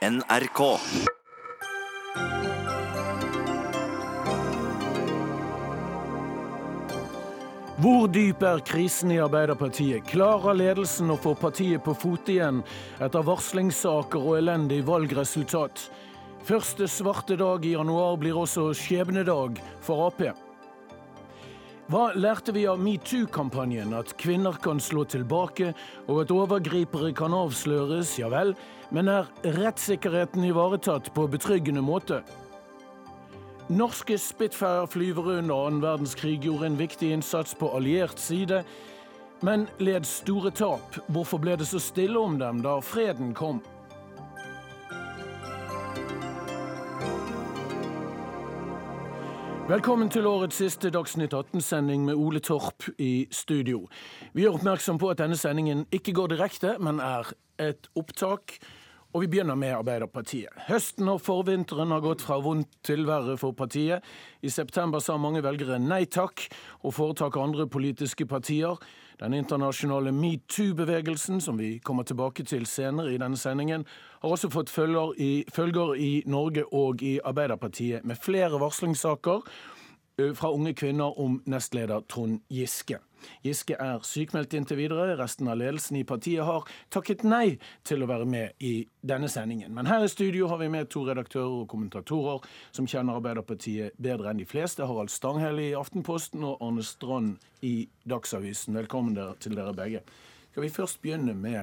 NRK. Hvor dyp er krisen i Arbeiderpartiet? Klarer ledelsen å få partiet på fote igjen etter varslingssaker og elendig valgresultat? Første svarte dag i januar blir også skjebnedag for Ap. Hva lærte vi av metoo-kampanjen? At kvinner kan slå tilbake, og at overgripere kan avsløres, ja vel, men er rettssikkerheten ivaretatt på betryggende måte? Norske Spitfire flyvere under annen verdenskrig gjorde en viktig innsats på alliert side, men led store tap. Hvorfor ble det så stille om dem da freden kom? Velkommen til årets siste Dagsnytt 18-sending med Ole Torp i studio. Vi gjør oppmerksom på at denne sendingen ikke går direkte, men er et opptak. Og vi begynner med Arbeiderpartiet. Høsten og forvinteren har gått fra vondt til verre for partiet. I september sa mange velgere nei takk, og foretak andre politiske partier. Den internasjonale metoo-bevegelsen, som vi kommer tilbake til senere i denne sendingen, har også fått følger i, følger i Norge og i Arbeiderpartiet, med flere varslingssaker fra unge kvinner om nestleder Trond Giske. Giske er sykmeldt inntil videre. Resten av ledelsen i partiet har takket nei til å være med i denne sendingen. Men her i studio har vi med to redaktører og kommentatorer som kjenner Arbeiderpartiet bedre enn de fleste. Harald Stanghelle i Aftenposten og Arne Strand i Dagsavisen. Velkommen til dere begge. Skal vi først begynne med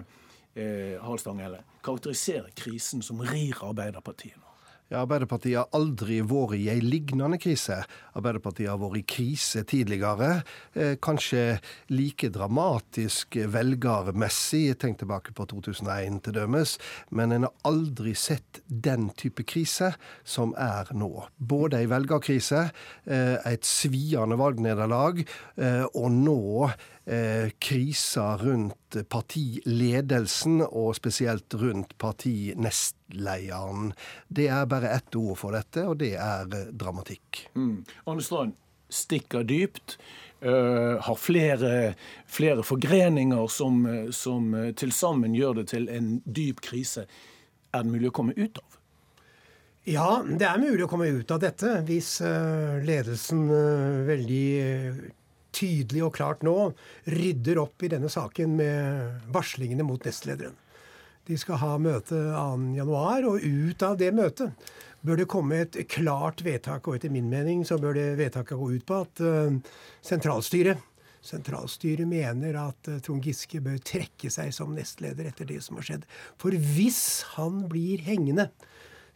eh, Harald Stanghelle. Karakterisere krisen som rir Arbeiderpartiet nå? Ja, Arbeiderpartiet har aldri vært i ei lignende krise. Arbeiderpartiet har vært i krise tidligere. Eh, kanskje like dramatisk velgermessig, tenk tilbake på 2001 til dømes, men en har aldri sett den type krise som er nå. Både ei velgerkrise, eh, et sviende valgnederlag, eh, og nå eh, krisa rundt partiledelsen, og spesielt rundt partinestlederen. Det er bare ett ord for dette, og det er eh, dramatikk. Mm. Strand stikker dypt. Uh, har flere, flere forgreninger som, eh, som uh, til sammen gjør det til en dyp krise. Er det mulig å komme ut av? Ja, det er mulig å komme ut av dette hvis uh, ledelsen veldig tydelig og klart nå rydder opp i denne saken med varslingene mot nestlederen. De skal ha møte 2.1, og ut av det møtet bør det komme et klart vedtak. Og etter min mening så bør det vedtaket gå ut på at uh, sentralstyret Sentralstyret mener at uh, Trond Giske bør trekke seg som nestleder etter det som har skjedd. For hvis han blir hengende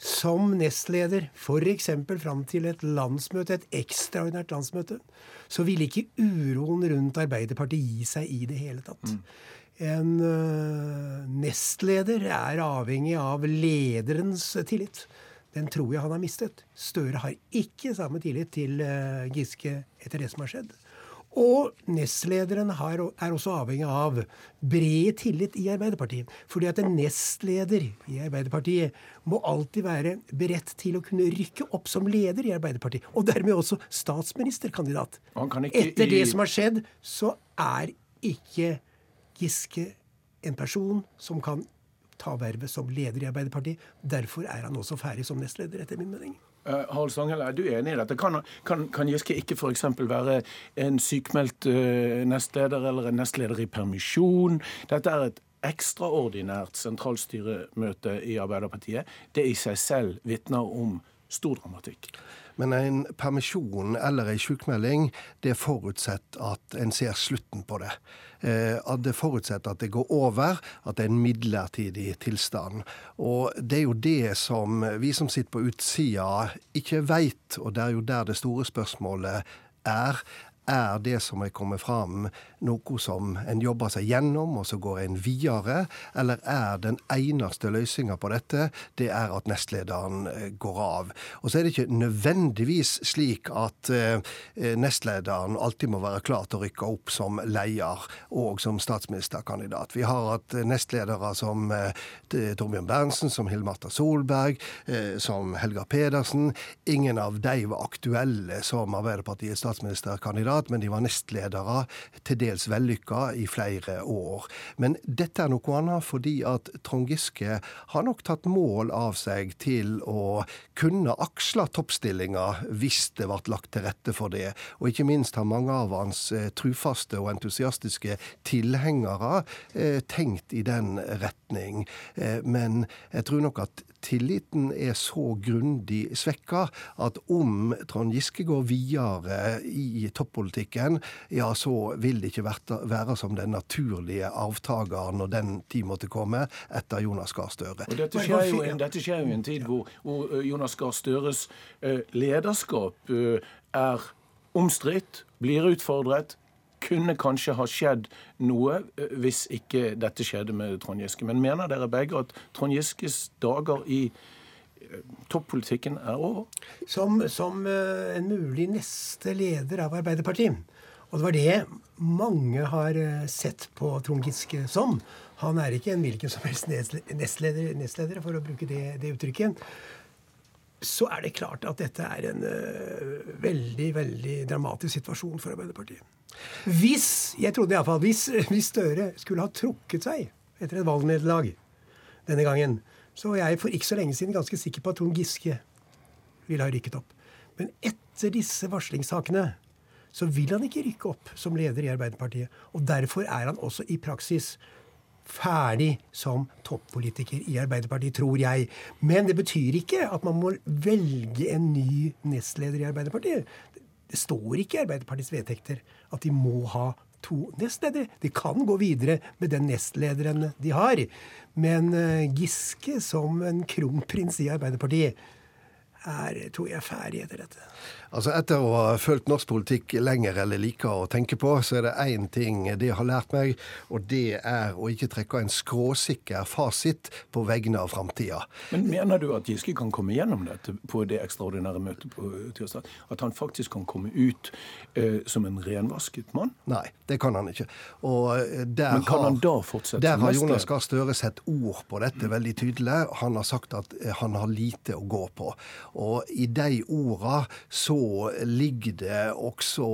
som nestleder, f.eks. fram til et landsmøte, et ekstraordinært landsmøte, så ville ikke uroen rundt Arbeiderpartiet gi seg i det hele tatt. Mm. En uh, nestleder er avhengig av lederens tillit. Den tror jeg han har mistet. Støre har ikke samme tillit til uh, Giske etter det som har skjedd. Og nestlederen er også avhengig av bred tillit i Arbeiderpartiet. Fordi at en nestleder i Arbeiderpartiet må alltid være beredt til å kunne rykke opp som leder i Arbeiderpartiet. Og dermed også statsministerkandidat. Etter det som har skjedd, så er ikke Giske en person som kan ta vervet som leder i Arbeiderpartiet. Derfor er han også ferdig som nestleder, etter min mening. Uh, Harald Stanghelle, er du enig i dette? Kan, kan, kan Giske ikke f.eks. være en sykmeldt uh, nestleder eller en nestleder i permisjon? Dette er et ekstraordinært sentralstyremøte i Arbeiderpartiet. Det i seg selv vitner om stor dramatikk. Men en permisjon eller en sykmelding, det forutsetter at en ser slutten på det. Eh, at det forutsetter at det går over, at det er en midlertidig tilstand. Og det er jo det som vi som sitter på utsida ikke veit, og det er jo der det store spørsmålet er. Er det som er kommet fram, noe som en jobber seg gjennom, og så går en videre? Eller er den eneste løsninga på dette, det er at nestlederen eh, går av? Og så er det ikke nødvendigvis slik at eh, nestlederen alltid må være klar til å rykke opp som leder og som statsministerkandidat. Vi har hatt nestledere som eh, Torbjørn Berntsen, som Hill-Marta Solberg, som Helga Pedersen. Ingen av de var aktuelle som Arbeiderpartiets statsministerkandidat kandidat, men de var nestledere, til dels vellykka, i flere år. Men dette er noe annet fordi at Trond Giske har nok tatt mål av seg til å kunne aksle toppstillinga hvis det ble lagt til rette for det. Og ikke minst har mange av hans eh, trufaste og entusiastiske tilhengere eh, tenkt i den retning. Eh, men jeg tror nok at tilliten er så grundig svekka at om Trond Giske går videre i toppolitikken, ja, så vil det ikke være som den naturlige avtakeren når den tid måtte komme, etter Jonas Gahr Støre. Og dette skjer, jo, dette skjer jo i en tid hvor, hvor eh, Jonas Gahr Støres eh, lederskap eh, er omstridt, blir utfordret, kunne kanskje ha skjedd noe eh, hvis ikke dette skjedde med Trond Giske. Men mener dere begge at Trond Giskes dager i eh, toppolitikken er over? Som, som eh, en mulig neste leder av Arbeiderpartiet. Og det var det mange har sett på Trond Giske som. Han er ikke en hvilken som helst nestleder, nestleder for å bruke det, det uttrykket så er det klart at dette er en uh, veldig veldig dramatisk situasjon for Arbeiderpartiet. Hvis jeg trodde i alle fall, hvis, hvis Støre skulle ha trukket seg etter et valgnederlag denne gangen, så var jeg for ikke så lenge siden ganske sikker på at Trond Giske ville ha rykket opp. Men etter disse varslingssakene så vil han ikke rykke opp som leder i Arbeiderpartiet. Og derfor er han også i praksis ferdig som toppolitiker i Arbeiderpartiet, tror jeg. Men det betyr ikke at man må velge en ny nestleder i Arbeiderpartiet. Det står ikke i Arbeiderpartiets vedtekter at de må ha to nestledere. De kan gå videre med den nestlederen de har. Men eh, Giske som en kronprins i Arbeiderpartiet er, tror jeg, ferdig etter dette. Altså Etter å ha fulgt norsk politikk lenger eller liker å tenke på, så er det én ting det har lært meg, og det er å ikke trekke en skråsikker fasit på vegne av framtida. Men mener du at Giske kan komme gjennom dette på det ekstraordinære møtet på tirsdag? At han faktisk kan komme ut eh, som en renvasket mann? Nei, det kan han ikke. Eh, Men kan har, han da fortsette? Der har Jonas Gahr Støre sett ord på dette veldig tydelig. Han har sagt at eh, han har lite å gå på. Og i de orda så ligger det også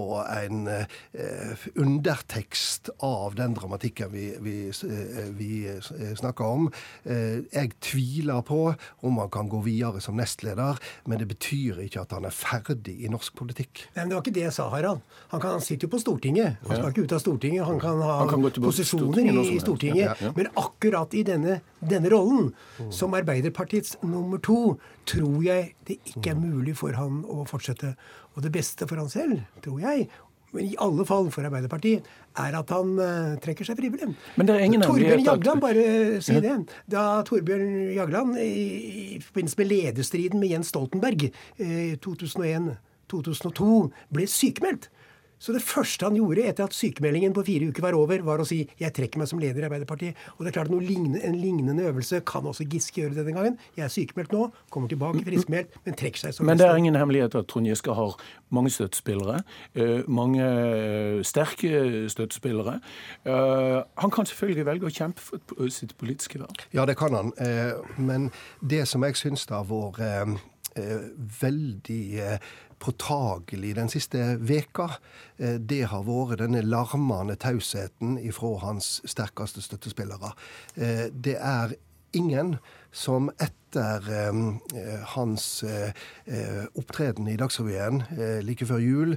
en eh, undertekst av den dramatikken vi, vi, eh, vi eh, snakker om. Jeg tviler på om han kan gå videre som nestleder, men det betyr ikke at han er ferdig i norsk politikk. Nei, men Det var ikke det jeg sa, Harald. Han, kan, han sitter jo på Stortinget. Han skal ikke ut av Stortinget. Han kan ha han kan posisjoner Stortinget i, Stortinget. Ja, ja. Men akkurat i denne, denne rollen, mm. som Arbeiderpartiets nummer to, tror jeg det ikke er mulig for han å fortsette. Og det beste for han selv, tror jeg, men i alle fall for Arbeiderpartiet, er at han uh, trekker seg frivillig. Men det er ingen Torbjørn Jagland, bare si det. Da Torbjørn Jagland i, i forbindelse med lederstriden med Jens Stoltenberg i uh, 2001-2002 ble sykemeldt, så det første han gjorde etter at sykemeldingen på fire uker var over, var å si 'jeg trekker meg som leder i Arbeiderpartiet'. Og det er klart at lignende, En lignende øvelse kan også Giske gjøre denne gangen. Jeg er sykemeldt nå, kommer tilbake friskmeldt, men trekker seg som Men det er ingen hemmelighet at Trond Giske har mange støttespillere. Eh, mange eh, sterke støttespillere. Eh, han kan selvfølgelig velge å kjempe for sitt politiske vern. Ja, det kan han. Men det som jeg syns har vært veldig påtagelig den siste veka, eh, det har vært denne larmende tausheten ifra hans sterkeste støttespillere. Eh, det er ingen som etter eh, hans eh, eh, opptreden i Dagsrevyen like før jul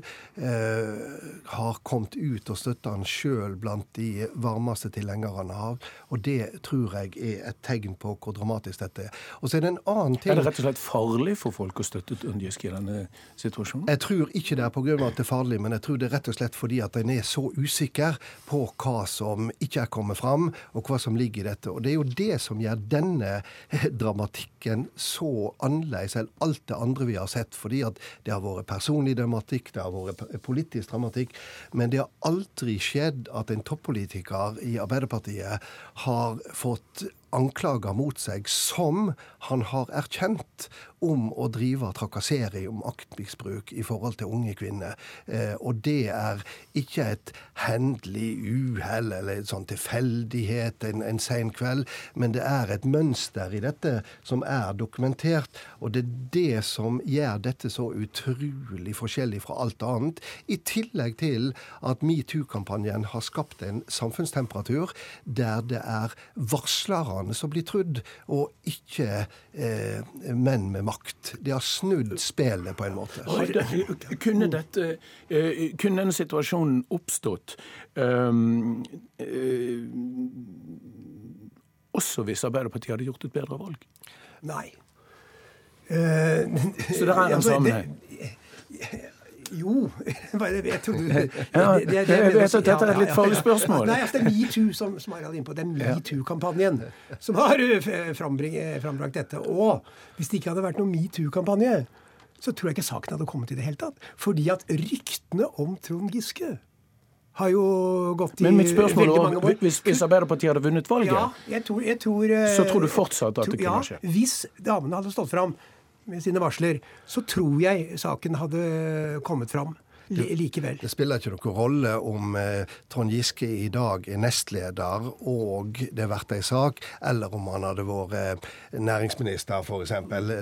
har kommet ut og støtta han sjøl blant de varmeste tilhengerne av. Og det tror jeg er et tegn på hvor dramatisk dette er. Og så er det en annen ting Er det rett og slett farlig for folk å støtte Undgisk i denne situasjonen? Jeg tror ikke det er pga. at det er farlig, men jeg tror det er rett og slett fordi at en er så usikker på hva som ikke er kommet fram, og hva som ligger i dette. Og det er jo det som gjør denne dramatikken så annerledes enn alt det andre vi har sett. Fordi at det har vært personlig dramatikk, det har vært politisk dramatikk. Men det har aldri skjedd at en toppolitiker i Arbeiderpartiet har fått anklager mot seg som han har erkjent om å drive trakassering om maktmisbruk i forhold til unge kvinner. Eh, og det er ikke et hendelig uhell eller en sånn tilfeldighet en, en sen kveld, men det er et mønster i dette som er dokumentert. Og det er det som gjør dette så utrolig forskjellig fra alt annet. I tillegg til at metoo-kampanjen har skapt en samfunnstemperatur der det er varslerne som blir trudd, og ikke eh, menn med makt. De har snudd spillet på en måte. Kunne, dette, eh, kunne denne situasjonen oppstått um, uh, også hvis Arbeiderpartiet hadde gjort et bedre valg? Nei. Uh, Så det er en sammenheng? Jo Jeg trodde Jeg vet det, dette er et litt farlig spørsmål. Nei, altså, det er metoo som, som er inne på. Det er metoo-kampanjen som har eh, frambrakt dette. Og hvis det ikke hadde vært noen metoo-kampanje, så tror jeg ikke saken hadde kommet i det hele tatt. Fordi at ryktene om Trond Giske har jo gått i Men mitt spørsmål er, hvis, hvis, Arbeiderpartiet hadde vunnet valget, ja, jeg tror, jeg tror, så tror du fortsatt at det kunne skje? Ja, hvis damene hadde stått fram med sine varsler, så tror jeg saken hadde kommet fram likevel. Det spiller ikke noen rolle om eh, Trond Giske i dag er nestleder og det vært ei sak, eller om han hadde vært eh, næringsminister, f.eks.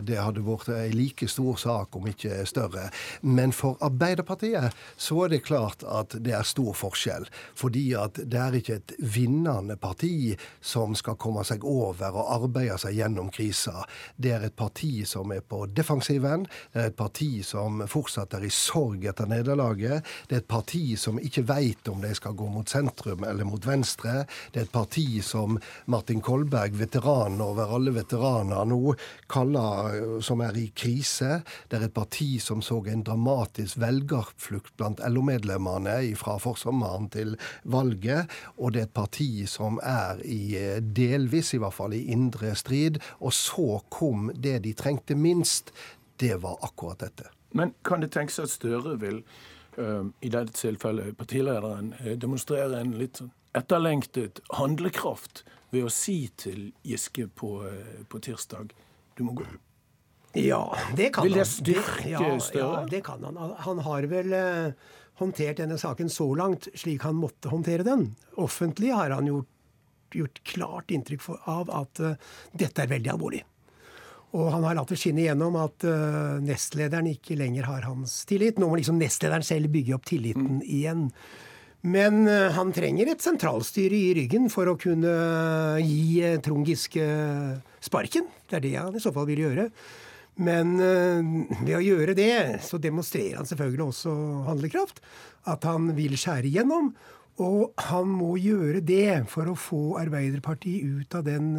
Det hadde vært ei like stor sak, om ikke større. Men for Arbeiderpartiet så er det klart at det er stor forskjell. Fordi at det er ikke et vinnende parti som skal komme seg over og arbeide seg gjennom krisa. Det er et parti som er på defensiven. Det er et parti som fortsatt er i sorg etter nederlaget nederlaget. Det er et parti som ikke veit om de skal gå mot sentrum eller mot venstre. Det er et parti som Martin Kolberg, veteran over alle veteraner nå, kaller som er i krise. Det er et parti som så en dramatisk velgerflukt blant LO-medlemmene fra forsommeren til valget. Og det er et parti som er i delvis, i hvert fall, i indre strid. Og så kom det de trengte minst. Det var akkurat dette. Men kan det tenkes at Støre vil, i dette tilfellet partilederen, demonstrerer en litt sånn etterlengtet handlekraft ved å si til Giske på, uh, på tirsdag du må gå? Ja, det kan han. Vil det styrke ja, Støre? Ja, det kan han. Han har vel håndtert denne saken så langt slik han måtte håndtere den. Offentlig har han gjort, gjort klart inntrykk for, av at dette er veldig alvorlig. Og han har latt det skinne igjennom at uh, nestlederen ikke lenger har hans tillit. Nå må liksom nestlederen selv bygge opp tilliten mm. igjen. Men uh, han trenger et sentralstyre i ryggen for å kunne gi uh, Trond Giske sparken. Det er det han i så fall vil gjøre. Men ved å gjøre det, så demonstrerer han selvfølgelig også handlekraft. At han vil skjære igjennom. Og han må gjøre det for å få Arbeiderpartiet ut av den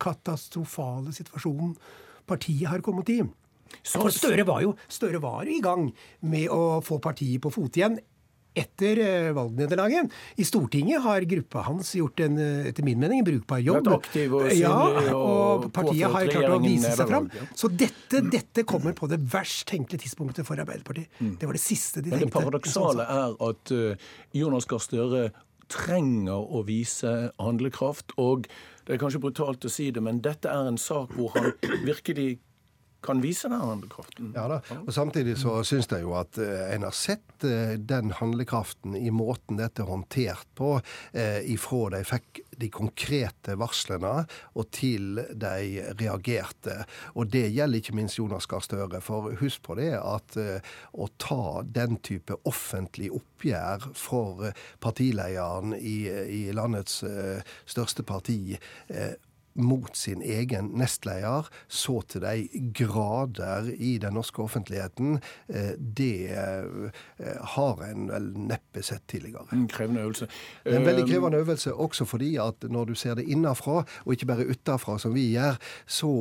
katastrofale situasjonen partiet har kommet i. Så Støre var jo Støre var i gang med å få partiet på fote igjen etter eh, valgnederlaget. I Stortinget har gruppa hans gjort en eh, etter min mening, en brukbar jobb. Og ja, og partiet har klart å vise seg fram. Så dette, dette, kommer på det verst tenkelige tidspunktet for Arbeiderpartiet. Mm. Det var det siste de tenkte. Men det paradoksale er at uh, Jonas Gahr Støre trenger å vise handlekraft. og det er kanskje brutalt å si det, men dette er en sak hvor han virkelig kan vise den handlekraften. Ja da, og Samtidig så syns jeg jo at eh, en har sett eh, den handlekraften i måten dette er håndtert på, eh, ifra de fikk de konkrete varslene og til de reagerte. Og det gjelder ikke minst Jonas Gahr Støre. For husk på det at å ta den type offentlig oppgjør for partilederen i, i landets største parti mot sin egen nestleder så til de grader i den norske offentligheten, eh, det eh, har en vel neppe sett tidligere. En krevende øvelse. En veldig krevende øvelse også fordi at når du ser det innafra, og ikke bare utafra som vi gjør, så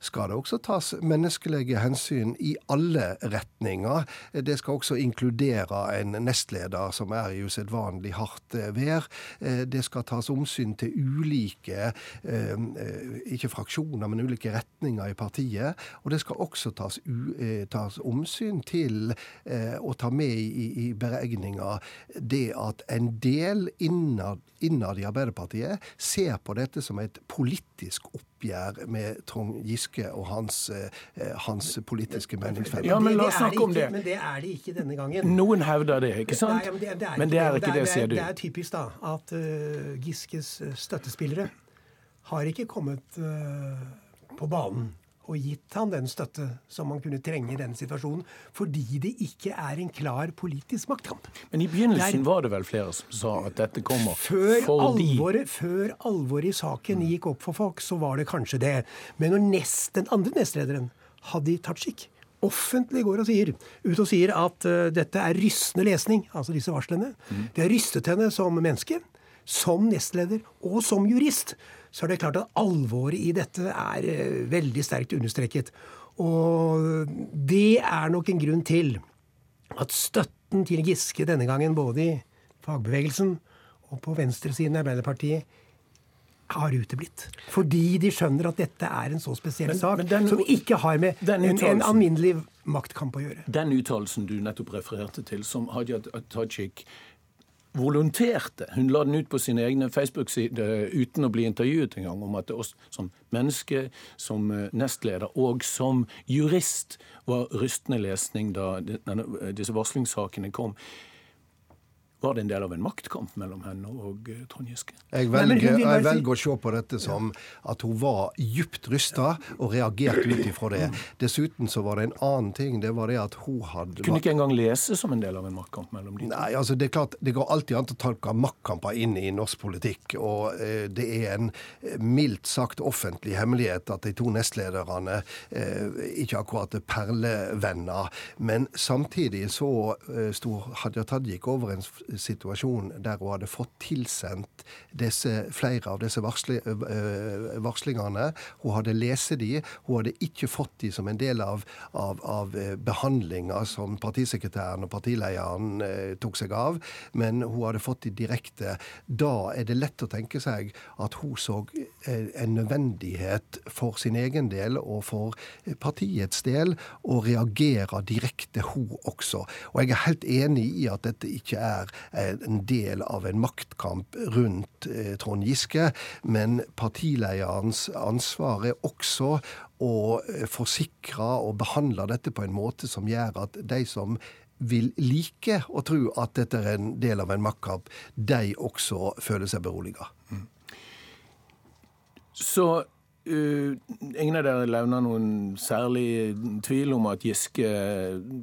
skal det også tas menneskelige hensyn i alle retninger. Det skal også inkludere en nestleder som er i usedvanlig hardt vær. Det skal tas omsyn til ulike eh, ikke fraksjoner, men ulike retninger i partiet. Og det skal også tas, u, tas omsyn til å ta med i, i beregninga det at en del innad, innad i Arbeiderpartiet ser på dette som et politisk oppgjør med Trond Giske og hans, hans politiske meningsfeller. Ja, men la oss snakke om det. Men det er det ikke denne gangen. Noen hevder det, ikke sant? Nei, men, det, det er men det er ikke det, det, sier du. Det er typisk da at uh, Giskes støttespillere har ikke kommet uh, på banen og gitt han den støtte som man kunne trenge i denne situasjonen, fordi det ikke er en klar politisk maktkamp. Men i begynnelsen var det vel flere som sa at dette kommer før fordi alvoret, Før alvoret i saken gikk opp for folk, så var det kanskje det. Men når nest, den andre nestlederen, Hadi Tajik, offentlig går og sier, ut og sier at uh, dette er rystende lesning, altså disse varslene. Mm. Det har rystet henne som menneske, som nestleder og som jurist. Så er det klart at alvoret i dette er uh, veldig sterkt understreket. Og det er nok en grunn til at støtten til Giske denne gangen, både i fagbevegelsen og på venstresiden i Arbeiderpartiet, har uteblitt. Fordi de skjønner at dette er en så spesiell men, sak men den, som ikke har med en, en, alminnelig maktkamp å gjøre. Den uttalelsen du nettopp refererte til, som Hadia Tajik volonterte Hun la den ut på sine egne Facebook-sider uten å bli intervjuet engang, om at oss som menneske, som eh, nestleder og som jurist var rystende lesning da disse varslingssakene kom. Var det en del av en maktkamp mellom henne og eh, Trond Giske? Jeg velger, jeg velger, å se på dette som at hun var djupt rysta og reagerte ut ifra det. Dessuten så var det en annen ting. Det var det at hun hadde Kunne ikke engang lese som en del av en maktkamp mellom de to? Nei, altså det er klart, det går alltid an å tolke maktkamper inn i norsk politikk. Og eh, det er en eh, mildt sagt offentlig hemmelighet at de to nestlederne eh, ikke akkurat er perlevenner. Men samtidig så eh, sto Hadia Tajik over en situasjon der hun hadde fått tilsendt disse, flere av disse varsli, varslingene. Hun hadde lest de. Hun hadde ikke fått de som en del av, av, av behandlinga som partisekretæren og partilederen eh, tok seg av, men hun hadde fått de direkte. Da er det lett å tenke seg at hun så en nødvendighet for sin egen del og for partiets del å reagere direkte, hun også. Og jeg er helt enig i at dette ikke er en del av en maktkamp rundt eh, Trond Giske. Men partilederens ansvar er også å eh, forsikre og behandle dette på en måte som gjør at de som vil like å tro at dette er en del av en maktkamp, de også føler seg beroliga. Mm. Så ingen av dere levner noen særlig tvil om at Giske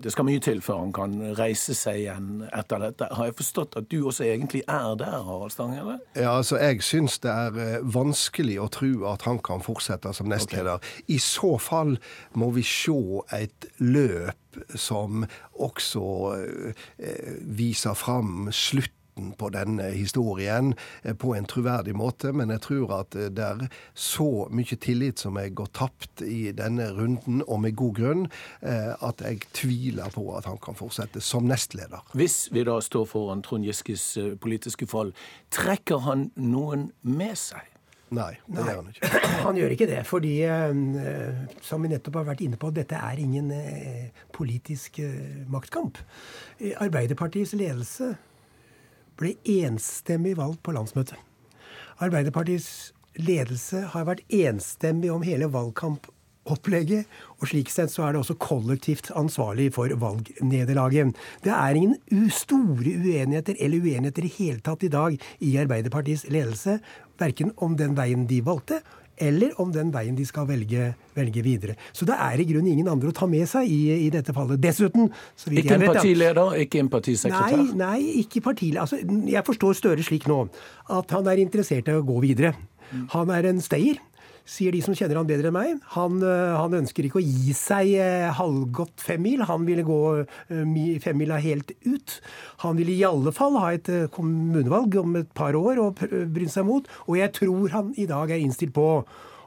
Det skal mye til før han kan reise seg igjen etter dette. Har jeg forstått at du også egentlig er der, Harald Stange? eller? Ja, altså Jeg syns det er uh, vanskelig å tro at han kan fortsette som nestleder. Okay. I så fall må vi se et løp som også uh, viser fram slutt slutten på denne historien eh, på en troverdig måte, men jeg tror at eh, det er så mye tillit som er gått tapt i denne runden, og med god grunn, eh, at jeg tviler på at han kan fortsette som nestleder. Hvis vi da står foran Trond Giskes politiske fall, trekker han noen med seg? Nei, det gjør han ikke. Han gjør ikke det, fordi som vi nettopp har vært inne på, dette er ingen politisk maktkamp. Arbeiderpartiets ledelse ble enstemmig valgt på landsmøtet. Arbeiderpartiets ledelse har vært enstemmig om hele valgkampopplegget, og slik sett så er det også kollektivt ansvarlig for valgnederlaget. Det er ingen store uenigheter eller uenigheter i hele tatt i dag i Arbeiderpartiets ledelse, verken om den veien de valgte, eller om den veien de skal velge, velge, videre. Så det er i grunnen ingen andre å ta med seg i, i dette fallet. Dessuten Ikke en partileder, ikke en partisekretær? Nei, nei ikke partileder. Altså, jeg forstår Støre slik nå at han er interessert i å gå videre. Han er en stayer sier de som kjenner han bedre enn meg. Han, eh, han ønsker ikke å gi seg halvgått halvgodt femmil. Han ville gå eh, femmila helt ut. Han ville i alle fall ha et kommunevalg om et par år og bryne seg mot. Og jeg tror han i dag er innstilt på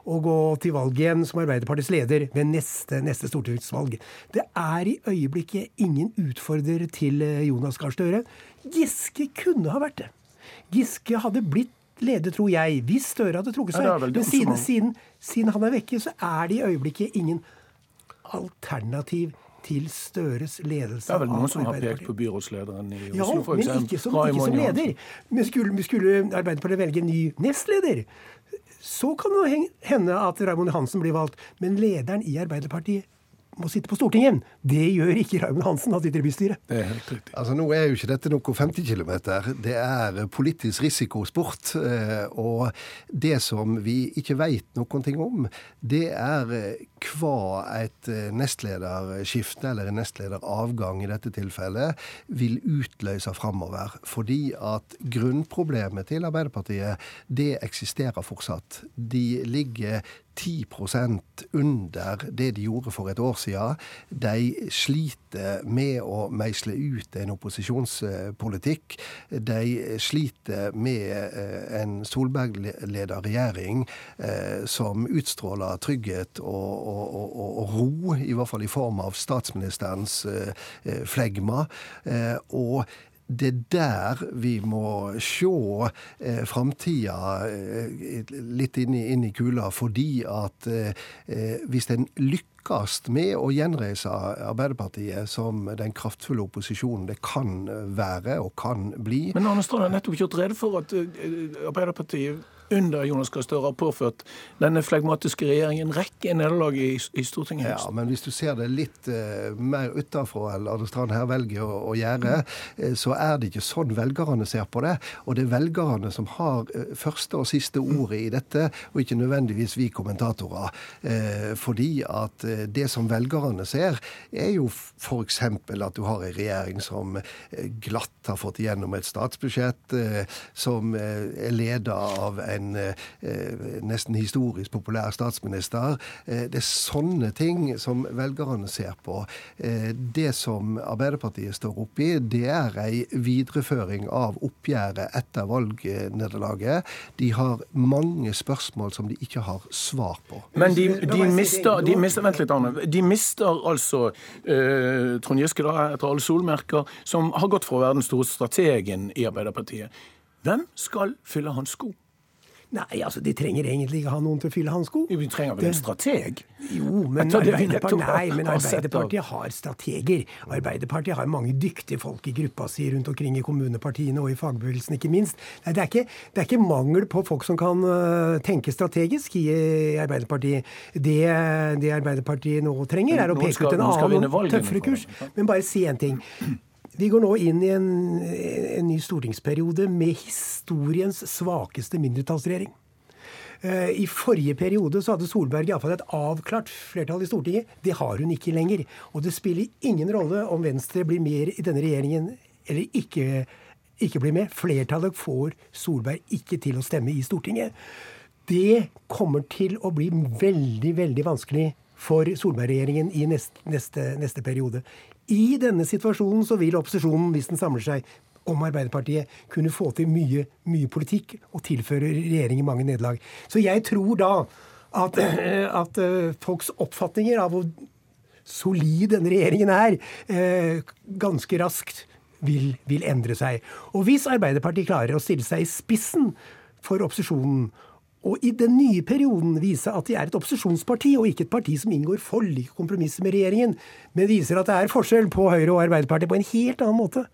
å gå til valg igjen som Arbeiderpartiets leder ved neste, neste stortingsvalg. Det er i øyeblikket ingen utfordrer til Jonas Gahr Støre. Giske kunne ha vært det. Giske hadde blitt leder, tror jeg, hvis Støre hadde trukket seg. Ja, Men siden, siden, siden han er vekke, så er det i øyeblikket ingen alternativ til Støres ledelse Det er vel noen som har pekt på byrådslederen i Ja, Oslo, for men eksempel. ikke som, ikke som leder. Men skulle, skulle Arbeiderpartiet velge en ny nestleder, så kan det hende at Raymond Hansen blir valgt. Men lederen i Arbeiderpartiet må sitte på Stortinget. Det gjør ikke Raymond Hansen, han sitter i bystyret. Det er helt riktig. Altså Nå er jo ikke dette noe 50 km. Det er politisk risikosport. eh, Og det som vi ikke veit noen ting om, det er eh, hva et eh, nestlederskifte, eller en nestlederavgang i dette tilfellet, vil utløse framover. Fordi at grunnproblemet til Arbeiderpartiet, det eksisterer fortsatt. De ligger 10% under det de gjorde for et år siden. De sliter med å meisle ut en opposisjonspolitikk. De sliter med eh, en Solberg-ledet regjering eh, som utstråler trygghet og, og, og, og ro, i hvert fall i form av statsministerens eh, flegma. Og det er der vi må se eh, framtida eh, litt inn i, inn i kula, fordi at eh, eh, hvis en lykkes med å gjenreise Arbeiderpartiet som den kraftfulle opposisjonen det kan være og kan bli Men Arne Strand har nettopp gjort rede for at eh, Arbeiderpartiet under Jonas Gahr Støre har påført denne flegmatiske regjeringen en rekke nederlag i, i Stortinget. Ja, men hvis du ser det litt uh, mer utenfra enn Arne Strand her velger å, å gjøre, eh, så er det ikke sånn velgerne ser på det. Og det er velgerne som har uh, første og siste ordet i dette, og ikke nødvendigvis vi kommentatorer. Fordi at det som velgerne ser, er jo f.eks. at du har en regjering som eh, glatt har fått igjennom et statsbudsjett, eh, som eh, er leda av en eh, nesten historisk populær statsminister. Eh, Det er sånne ting som velgerne ser på. Eh, Det som Arbeiderpartiet står oppi, det er ei videreføring av oppgjøret etter valgnederlaget. De har mange spørsmål som de ikke har svar på. Men de, de, mister, de mister Vent litt, annet. De mister altså eh, Trond Giske, da, etter alle solmerker, som har gått for å være den store strategen i Arbeiderpartiet. Hvem skal fylle hans sko? Nei, altså, de trenger egentlig ikke ha noen til å fylle hans sko. Vi trenger vel en strateg? Jo, men Arbeiderpartiet, nei, men Arbeiderpartiet har strateger. Arbeiderpartiet har mange dyktige folk i gruppa si rundt omkring i kommunepartiene og i fagbevegelsen, ikke minst. Nei, det, er ikke, det er ikke mangel på folk som kan øh, tenke strategisk i Arbeiderpartiet. Det, det Arbeiderpartiet nå trenger, er å peke skal- ut en annen, tøffere kurs. Men bare si én ting. Vi går nå inn i en, en ny stortingsperiode med historiens svakeste mindretallsregjering. Eh, I forrige periode så hadde Solberg iallfall et avklart flertall i Stortinget. Det har hun ikke lenger. Og det spiller ingen rolle om Venstre blir mer i denne regjeringen eller ikke, ikke blir med. Flertallet får Solberg ikke til å stemme i Stortinget. Det kommer til å bli veldig, veldig vanskelig for Solberg-regjeringen i neste, neste, neste periode. I denne situasjonen så vil opposisjonen, hvis den samler seg om Arbeiderpartiet, kunne få til mye, mye politikk og tilføre regjeringen mange nederlag. Så jeg tror da at, at eh, folks oppfatninger av hvor solid denne regjeringen er, eh, ganske raskt vil, vil endre seg. Og hvis Arbeiderpartiet klarer å stille seg i spissen for opposisjonen, og i den nye perioden vise at de er et opposisjonsparti, og ikke et parti som inngår forlik og kompromisser med regjeringen, men viser at det er forskjell på Høyre og Arbeiderpartiet på en helt annen måte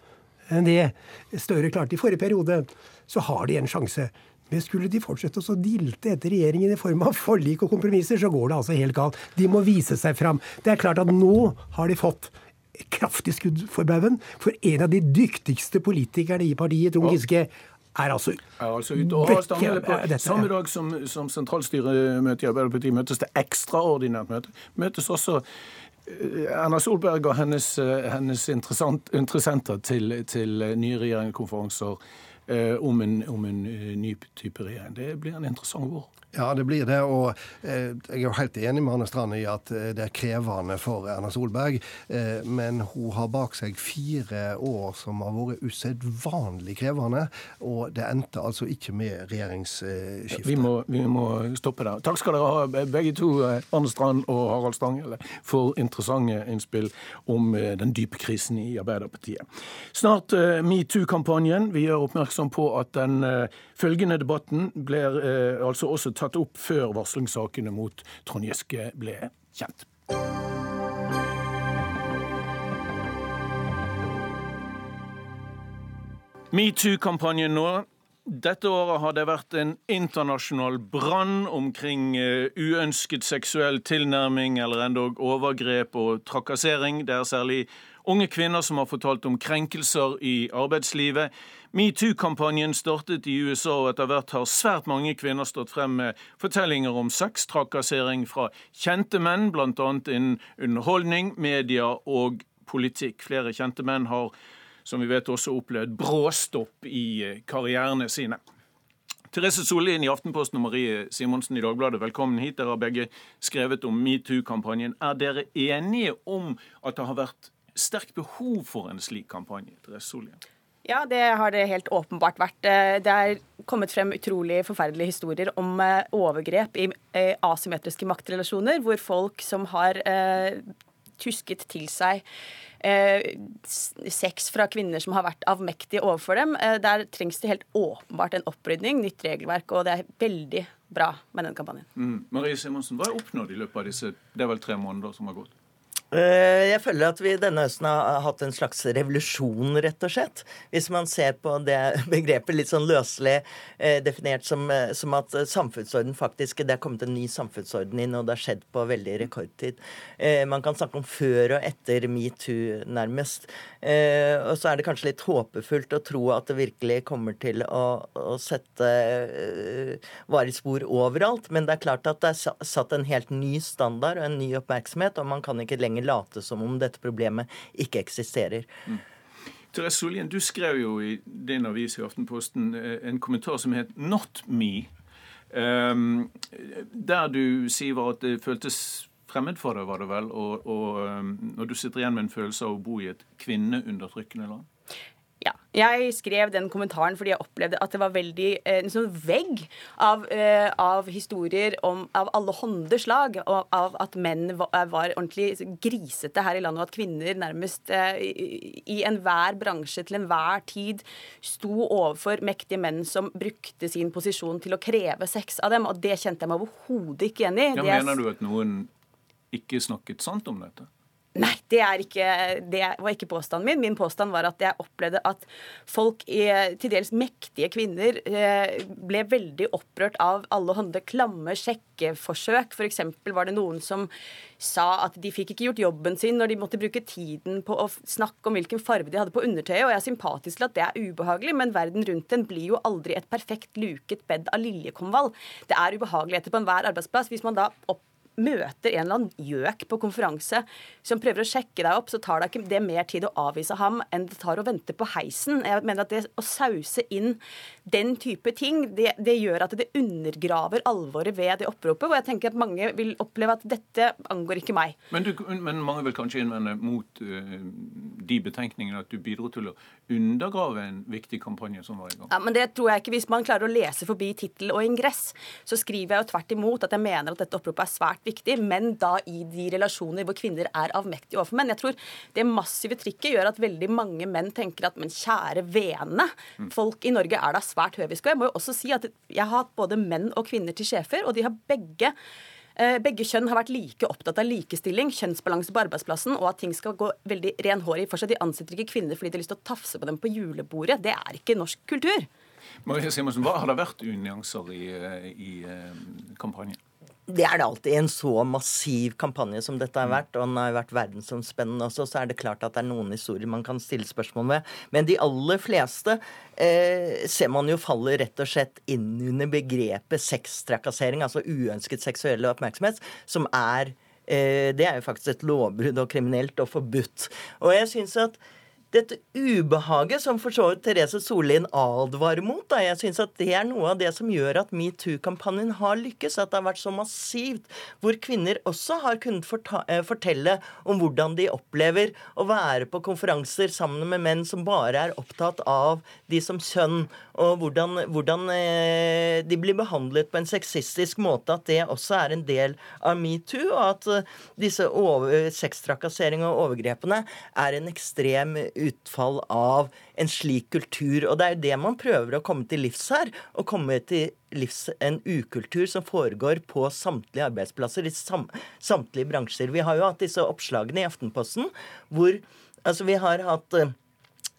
enn det Støre klarte i forrige periode, så har de en sjanse. Men skulle de fortsette å dilte etter regjeringen i form av forlik og kompromisser, så går det altså helt galt. De må vise seg fram. Det er klart at nå har de fått kraftig skudd for baugen. For en av de dyktigste politikerne i partiet, Trond Giske, er altså er altså ute og har Vekke- på. dette. Samme dag som, som sentralstyremøtet i Arbeiderpartiet møtes det ekstraordinært møte. Møtes også eh, Erna Solberg og hennes, eh, hennes interessenter til, til nye regjeringskonferanser eh, om en, om en ny type regjering. Det blir en interessant vår. Ja, det blir det. Og eh, jeg er jo helt enig med Arne Strand i at eh, det er krevende for Erna Solberg. Eh, men hun har bak seg fire år som har vært usedvanlig krevende. Og det endte altså ikke med regjeringsskifte. Vi må, vi må stoppe der. Takk skal dere ha, begge to, Arne Strand og Harald Stanghelle, for interessante innspill om den dype krisen i Arbeiderpartiet. Snart metoo-kampanjen. Vi gjør oppmerksom på at den følgende debatten blir altså også tatt opp før varslingssakene mot Trond Giske ble kjent. Metoo-kampanjen nå. Dette året har det vært en internasjonal brann omkring eh, uønsket seksuell tilnærming eller endog overgrep og trakassering. Det er særlig unge kvinner som har fortalt om krenkelser i arbeidslivet. Metoo-kampanjen startet i USA, og etter hvert har svært mange kvinner stått frem med fortellinger om sextrakassering fra kjente menn, bl.a. innen underholdning, media og politikk. Flere kjente menn har, som vi vet, også opplevd bråstopp i eh, karrierene sine. Therese Sollien i Aftenposten og Marie Simonsen i Dagbladet, velkommen hit. Dere har begge skrevet om metoo-kampanjen. Er dere enige om at det har vært sterkt behov for en slik kampanje? Therese Sollien? Ja, det har det helt åpenbart vært. Eh, det er kommet frem utrolig forferdelige historier om eh, overgrep i eh, asymmetriske maktrelasjoner, hvor folk som har tusket til seg sex fra kvinner som har vært avmektige overfor dem. Der trengs det helt åpenbart en opprydning, nytt regelverk, og det er veldig bra med den kampanjen. Mm. Marie Simonsen, hva er oppnådd i løpet av disse det er vel tre måneder som har gått? Eh, jeg føler at vi denne høsten har hatt en slags revolusjon, rett og slett. Hvis man ser på det begrepet litt sånn løselig eh, definert som, eh, som, at samfunnsorden faktisk Det er kommet en ny samfunnsorden inn, og det har skjedd på veldig rekordtid. Man kan snakke om før og etter metoo, nærmest. Og så er det kanskje litt håpefullt å tro at det virkelig kommer til å, å sette eh, spor overalt. Men det er klart at det er satt en helt ny standard og en ny oppmerksomhet, og man kan ikke lenger lenger late som om dette problemet ikke eksisterer. Mm. Therese Solien, du skrev jo i din avis i Aftenposten eh, en kommentar som het 'Not me'. Um, der du sier at det føltes fremmed for deg, var det vel, og, og når du sitter igjen med en følelse av å bo i et kvinneundertrykkende land? Jeg skrev den kommentaren fordi jeg opplevde at det var veldig eh, en sånn vegg av, eh, av historier om, av alle hånde slag. Og av at menn var, eh, var, ordentlig grisete her i landet, og at kvinner nærmest i, i enhver bransje til enhver tid sto overfor mektige menn som brukte sin posisjon til å kreve sex av dem. Og det kjente jeg meg overhodet ikke igjen i. Ja, mener du at noen ikke snakket sant om dette? Nei, det, ikke, det, var ikke påstanden min. Min påstand var at jeg opplevde at folk, til dels mektige kvinner, eh, ble veldig opprørt av alle hånde klamme sjekkeforsøk. F.eks. var det noen som sa at de fikk ikke gjort jobben sin når de måtte bruke tiden på å snakke om hvilken farge de hadde på undertøyet. Og jeg er sympatisk til at det er ubehagelig, men verden rundt den blir jo aldri et perfekt luket bed av liljekonvall. Det er ubehageligheter på enhver arbeidsplass. Hvis man da opp møter en eller annen gjøk på konferanse som prøver å sjekke deg opp, så tar det ikke det mer tid å avvise ham enn det tar å vente på heisen. Jeg mener at det å sause inn den type ting, det, det gjør at det undergraver alvoret ved det oppropet. Og jeg tenker at mange vil oppleve at dette angår ikke meg. Men, du, men mange vil kanskje innvende mot uh, de betenkningene at du bidro til å undergrave en viktig kampanje som var i gang? Ja, men det tror jeg ikke. Hvis man klarer å lese forbi tittel og ingress, så skriver jeg jo tvert imot at jeg mener at dette oppropet er svært viktig, men da i de relasjoner hvor kvinner er avmektige overfor menn. Jeg tror det massive trykket gjør at veldig mange menn tenker at men kjære vene, folk i Norge er da svært høviske. Og jeg må jo også si at jeg har hatt både menn og kvinner til sjefer, og de har begge eh, begge kjønn har vært like opptatt av likestilling, kjønnsbalanse på arbeidsplassen og at ting skal gå veldig renhårig for seg. De ansetter ikke kvinner fordi de har lyst til å tafse på dem på julebordet. Det er ikke norsk kultur. Marie Simonsen, hva Har det vært unyanser i, eh, i eh, kampanjen? Det er det alltid. I en så massiv kampanje som dette har vært, og den har vært verdensomspennende også, så er det klart at det er noen historier man kan stille spørsmål ved. Men de aller fleste eh, ser man jo faller rett og slett inn under begrepet sextrakassering, altså uønsket seksuell oppmerksomhet, som er eh, Det er jo faktisk et lovbrudd og kriminelt og forbudt. Og jeg synes at dette ubehaget som for så vidt Therese Sollien advarer mot. Da. Jeg syns at det er noe av det som gjør at metoo-kampanjen har lykkes. At det har vært så massivt. Hvor kvinner også har kunnet eh, fortelle om hvordan de opplever å være på konferanser sammen med menn som bare er opptatt av de som kjønn, og hvordan, hvordan eh, de blir behandlet på en sexistisk måte. At det også er en del av metoo, og at eh, disse sextrakassering og overgrepene er en ekstrem utfall av en slik kultur. Og det er jo det man prøver å komme til livs her. Å komme til livs en ukultur som foregår på samtlige arbeidsplasser i sam samtlige bransjer. Vi har jo hatt disse oppslagene i Aftenposten hvor altså vi har hatt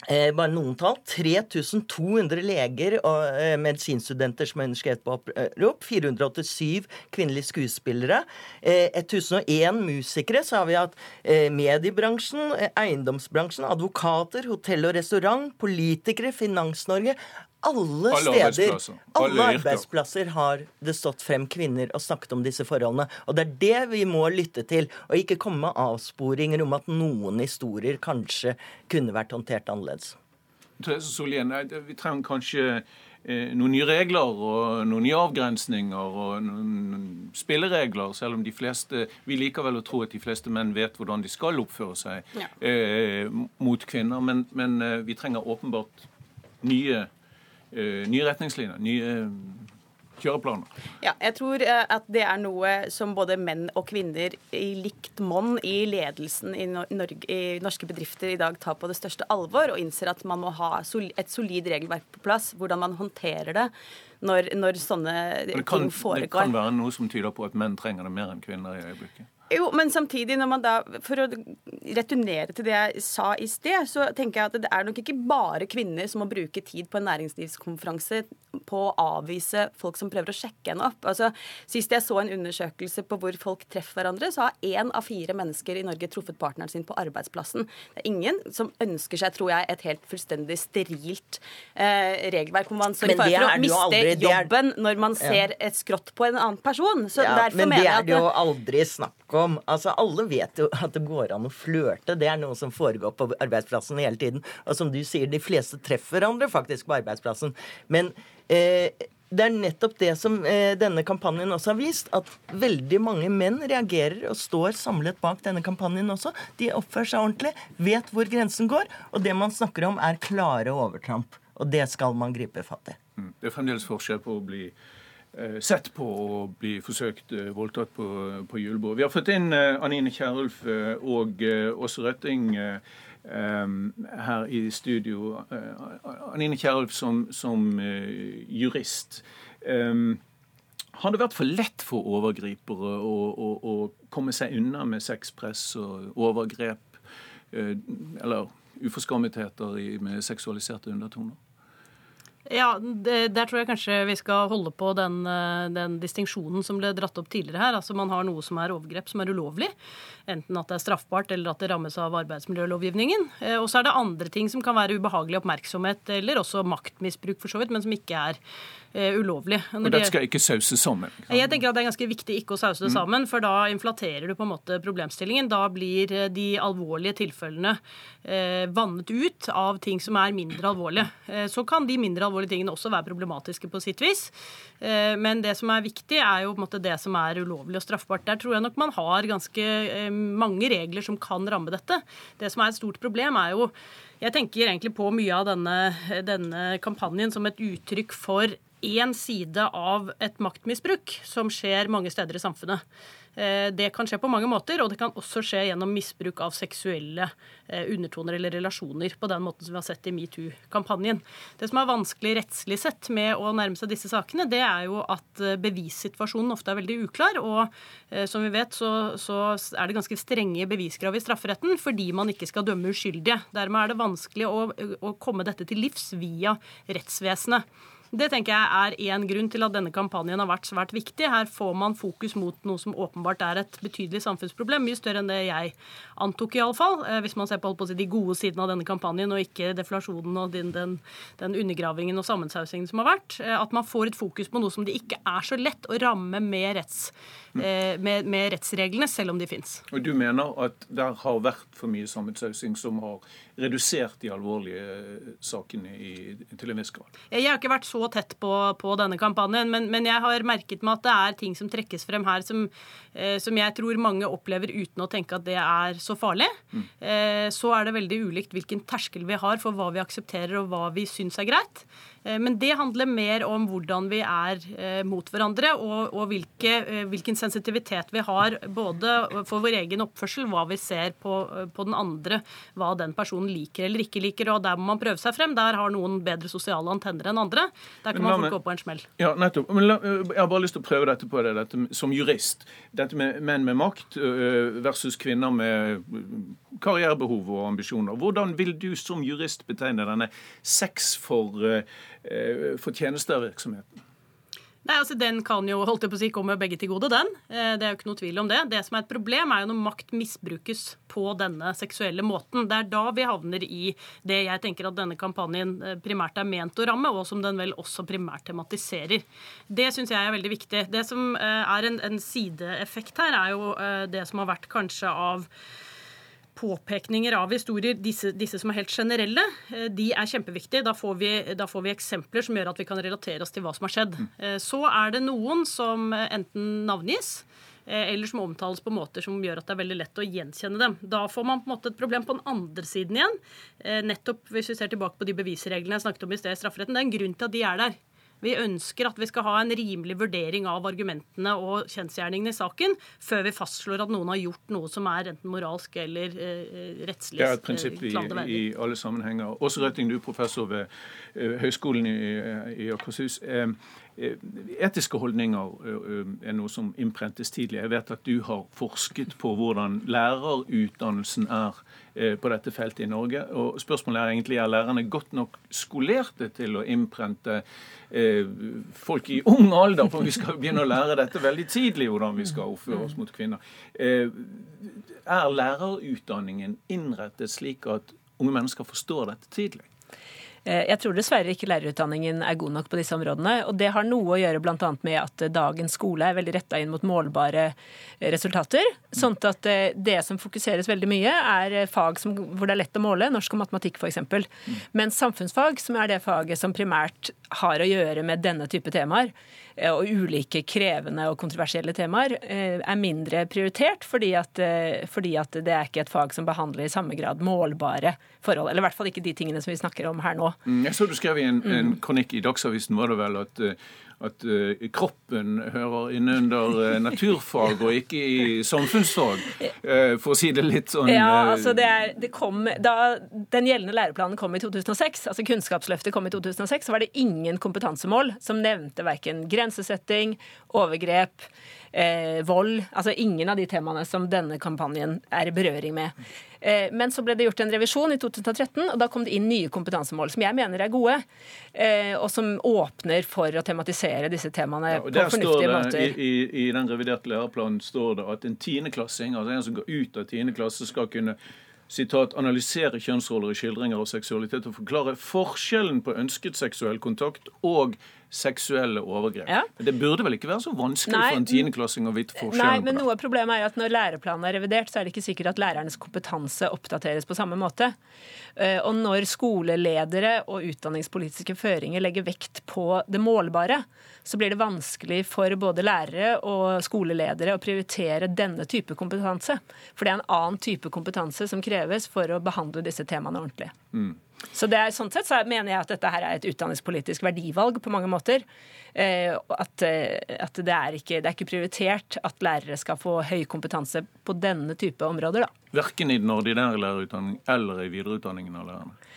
eh, bare noen tall. 3200 leger og eh, medisinstudenter som har underskrevet på opprop. 487 kvinnelige skuespillere. Eh, 1001 musikere. Så har vi hatt eh, mediebransjen, eh, eiendomsbransjen, advokater, hotell og restaurant, politikere, Finans-Norge alle, steder, alle arbeidsplasser har det stått frem kvinner og snakket om disse forholdene. Og det er det vi må lytte til, og ikke komme med avsporinger om at noen historier kanskje kunne vært håndtert annerledes. Therese Solien, vi trenger kanskje eh, noen nye regler og noen nye avgrensninger og noen spilleregler, selv om de fleste Vi liker vel å tro at de fleste menn vet hvordan de skal oppføre seg ja. eh, mot kvinner, men, men eh, vi trenger åpenbart nye Eh, nye retningslinjer, nye kjøreplaner. Ja, jeg tror eh, at det er noe som både menn og kvinner i likt monn i ledelsen i, Norge, i, norske bedrifter i dag tar på det største alvor, og innser at man må ha et solid regelverk på plass. Hvordan man håndterer det når, når sånne kan, ting foregår. Det kan være noe som tyder på at menn trenger det mer enn kvinner i øyeblikket. Jo, men samtidig, når man da, for å returnere til det jeg sa i sted, så tenker jeg at det er nok ikke bare kvinner som må bruke tid på en næringslivskonferanse på å avvise folk som prøver å sjekke henne opp. Altså, Sist jeg så en undersøkelse på hvor folk treffer hverandre, så har én av fire mennesker i Norge truffet partneren sin på arbeidsplassen. Det er ingen som ønsker seg, tror jeg, et helt fullstendig sterilt eh, regelverk hvor man sørger for å miste aldri, jobben er... når man ser et skrått på en annen person. Så ja, derfor men det er det jo aldri snakk om. Altså, Alle vet jo at det går an å flørte. Det er noe som foregår på arbeidsplassen hele tiden. Og som du sier, de fleste treffer hverandre faktisk på arbeidsplassen. Men eh, det er nettopp det som eh, denne kampanjen også har vist. At veldig mange menn reagerer og står samlet bak denne kampanjen også. De oppfører seg ordentlig, vet hvor grensen går, og det man snakker om, er klare overtramp. Og det skal man gripe fatt i. Mm. Det er fremdeles forskjell på å bli sett på å bli forsøkt eh, voldtatt på, på julebord. Vi har fått inn eh, Anine Kierulf og Åse Røtting her i studio. Anine Kierulf som, som jurist. Har det vært for lett for overgripere å, å, å komme seg unna med sexpress og overgrep? Eller uforskammetheter med seksualiserte undertoner? Ja, Der tror jeg kanskje vi skal holde på den, eh, den distinksjonen som ble dratt opp tidligere her. Altså Man har noe som er overgrep som er ulovlig. Enten at det er straffbart eller at det rammes av arbeidsmiljølovgivningen. Eh, og så er det andre ting som kan være ubehagelig oppmerksomhet eller også maktmisbruk, for så vidt, men som ikke er ulovlig. Når og dette skal ikke sauses sammen? Jeg tenker at det er ganske viktig ikke å sause det mm. sammen, for da inflaterer du på en måte problemstillingen. Da blir de alvorlige tilfellene uh, vannet ut av ting som er mindre alvorlige. Så kan de mindre alvorlige tingene også være problematiske på sitt vis. Men det som er viktig, er jo på en måte det som er ulovlig og straffbart. Der tror jeg nok man har ganske mange regler som kan ramme dette. Det som er et stort problem, er jo jeg tenker egentlig på mye av denne, denne kampanjen som et uttrykk for én side av et maktmisbruk som skjer mange steder i samfunnet. Eh, det kan skje på mange måter, og det kan også skje gjennom misbruk av seksuelle eh, undertoner eller relasjoner, på den måten som vi har sett i metoo-kampanjen. Det som er vanskelig rettslig sett med å nærme seg disse sakene, det er jo at eh, bevissituasjonen ofte er veldig uklar. Og som vi vet, så, så er det ganske strenge beviskrav i strafferetten fordi man ikke skal dømme uskyldige. Dermed er det vanskelig å, å komme dette til livs via rettsvesenet. Det tenker jeg er én grunn til at denne kampanjen har vært svært viktig. Her får man fokus mot noe som åpenbart er et betydelig samfunnsproblem. Mye større enn det jeg antok, iallfall. Eh, hvis man ser på, på de gode sidene av denne kampanjen, og ikke deflasjonen og den, den, den undergravingen og sammensausingen som har vært. Eh, at man får et fokus på noe som det ikke er så lett å ramme med, retts, eh, med, med rettsreglene, selv om de fins. Og du mener at det har vært for mye sammensausing som har redusert de alvorlige eh, sakene i, til en viss grad? Jeg har ikke vært så tett på, på denne kampanjen, men, men, jeg har merket meg at det er ting som trekkes frem her som, eh, som jeg tror mange opplever uten å tenke at det er så farlig. Mm. Eh, så er det veldig ulikt hvilken terskel vi har for hva vi aksepterer og hva vi syns er greit. Eh, men det handler mer om hvordan vi er eh, mot hverandre, og, og hvilke, eh, hvilken sensitivitet vi har både for vår egen oppførsel, hva vi ser på, på, den andre, hva den personen liker eller ikke liker. og Der må man prøve seg frem. Der har noen bedre sosiale antenner enn andre. Der kan man fort gå på en smell. Ja, nettopp. Men la, jeg har bare lyst til å prøve dette på deg dette, som jurist. Dette med menn med makt versus kvinner med karrierebehov og ambisjoner. Hvordan vil du som jurist betegne denne sex for Eh, for virksomheten. Nei, altså Den kan jo holdt jeg på å si, komme begge til gode, den. Eh, det er jo ikke noe tvil om det. Det som er et problem, er jo når makt misbrukes på denne seksuelle måten. Det er da vi havner i det jeg tenker at denne kampanjen eh, primært er ment å ramme, og som den vel også primært tematiserer. Det syns jeg er veldig viktig. Det som er en, en sideeffekt her, er jo det som har vært kanskje av påpekninger av historier, disse, disse, som er helt generelle, eh, de er kjempeviktige. Da får, vi, da får, vi, eksempler som gjør at vi kan relatere oss til hva som har skjedd. Eh, så er det noen som enten navngis, eh, eller som omtales på måter som gjør at det er veldig lett å gjenkjenne dem. Da får man på en måte et problem på den andre siden igjen. Nettopp hvis vi ser tilbake på de bevisreglene jeg snakket om i sted i strafferetten. Det er en grunn til at de er der. Vi ønsker at vi skal ha en rimelig vurdering av argumentene og kjensgjerningene i saken før vi fastslår at noen har gjort noe som er enten moralsk eller eh, rettslig Det er et prinsipp i, i, alle sammenhenger. Åse Røtting, du er professor ved eh, Høgskolen i, i Akershus. Uh, Etiske holdninger er noe som innprentes tidlig. Jeg vet at du har forsket på hvordan lærerutdannelsen er på dette feltet i Norge. Og spørsmålet er egentlig er lærerne godt nok skolerte til å innprente folk i ung alder, for vi skal begynne å lære dette veldig tidlig, hvordan vi skal oppføre oss mot kvinner. Er lærerutdanningen innrettet slik at unge mennesker forstår dette tidlig? Eh, jeg tror dessverre ikke lærerutdanningen er god nok på disse områdene. Og det har noe å gjøre bl.a. med at dagens skole er veldig retta inn mot målbare eh, resultater. Sånn at eh, det som fokuseres veldig mye, er fag som, hvor det er lett å måle, norsk og matematikk f.eks. Mens samfunnsfag, som er det faget som primært har å gjøre med denne type temaer, og ulike krevende og kontroversielle temaer, er mindre prioritert fordi at, fordi at det er ikke et fag som behandler i samme grad målbare forhold. Eller i hvert fall ikke de tingene som vi snakker om her nå. Mm, jeg så du skrev i en, en kronikk i Dagsavisen var det vel at eh, at uh, kroppen hører innunder uh, naturfag og ikke i samfunnsfag, uh, for å si det litt sånn Ja, altså det er, det kom, Da den gjeldende læreplanen kom i 2006, altså Kunnskapsløftet kom i 2006, så var det ingen kompetansemål som nevnte verken grensesetting, overgrep, eh, vold. Altså ingen av de temaene som denne kampanjen er i berøring med. Eh, men så ble det gjort en revisjon i 2013, og da kom det inn nye kompetansemål, som jeg mener er gode, eh, og som åpner for å tematisere disse temaene ja, på fornuftige måter. I, i, den reviderte læreplanen står det at en tiendeklassing, altså en som går ut av tiende klasse, skal kunne sitat, analysere kjønnsroller i skildringer av seksualitet og forklare forskjellen på ønsket seksuell kontakt og seksuelle overgrep. Ja. Det burde vel ikke være så vanskelig Nei. for en tiendeklassing å vite forskjellen Nei, men Noe av problemet er at når læreplanen er revidert, så er det ikke sikkert at lærernes kompetanse oppdateres på samme måte. Eh, og når skoleledere og utdanningspolitiske føringer legger vekt på det målbare, så blir det vanskelig for både lærere og skoleledere å prioritere denne type kompetanse. For det er en annen type kompetanse som kreves for å behandle disse temaene ordentlig. Mm. Så det er, sånn sett så mener jeg at dette her er et utdanningspolitisk verdivalg på mange måter. Eh, at, eh, at det, er ikke, det, er ikke, prioritert at lærere skal få høy kompetanse på denne type områder. da. Verken i den ordinære lærerutdanningen eller i videreutdanningen av lærerne?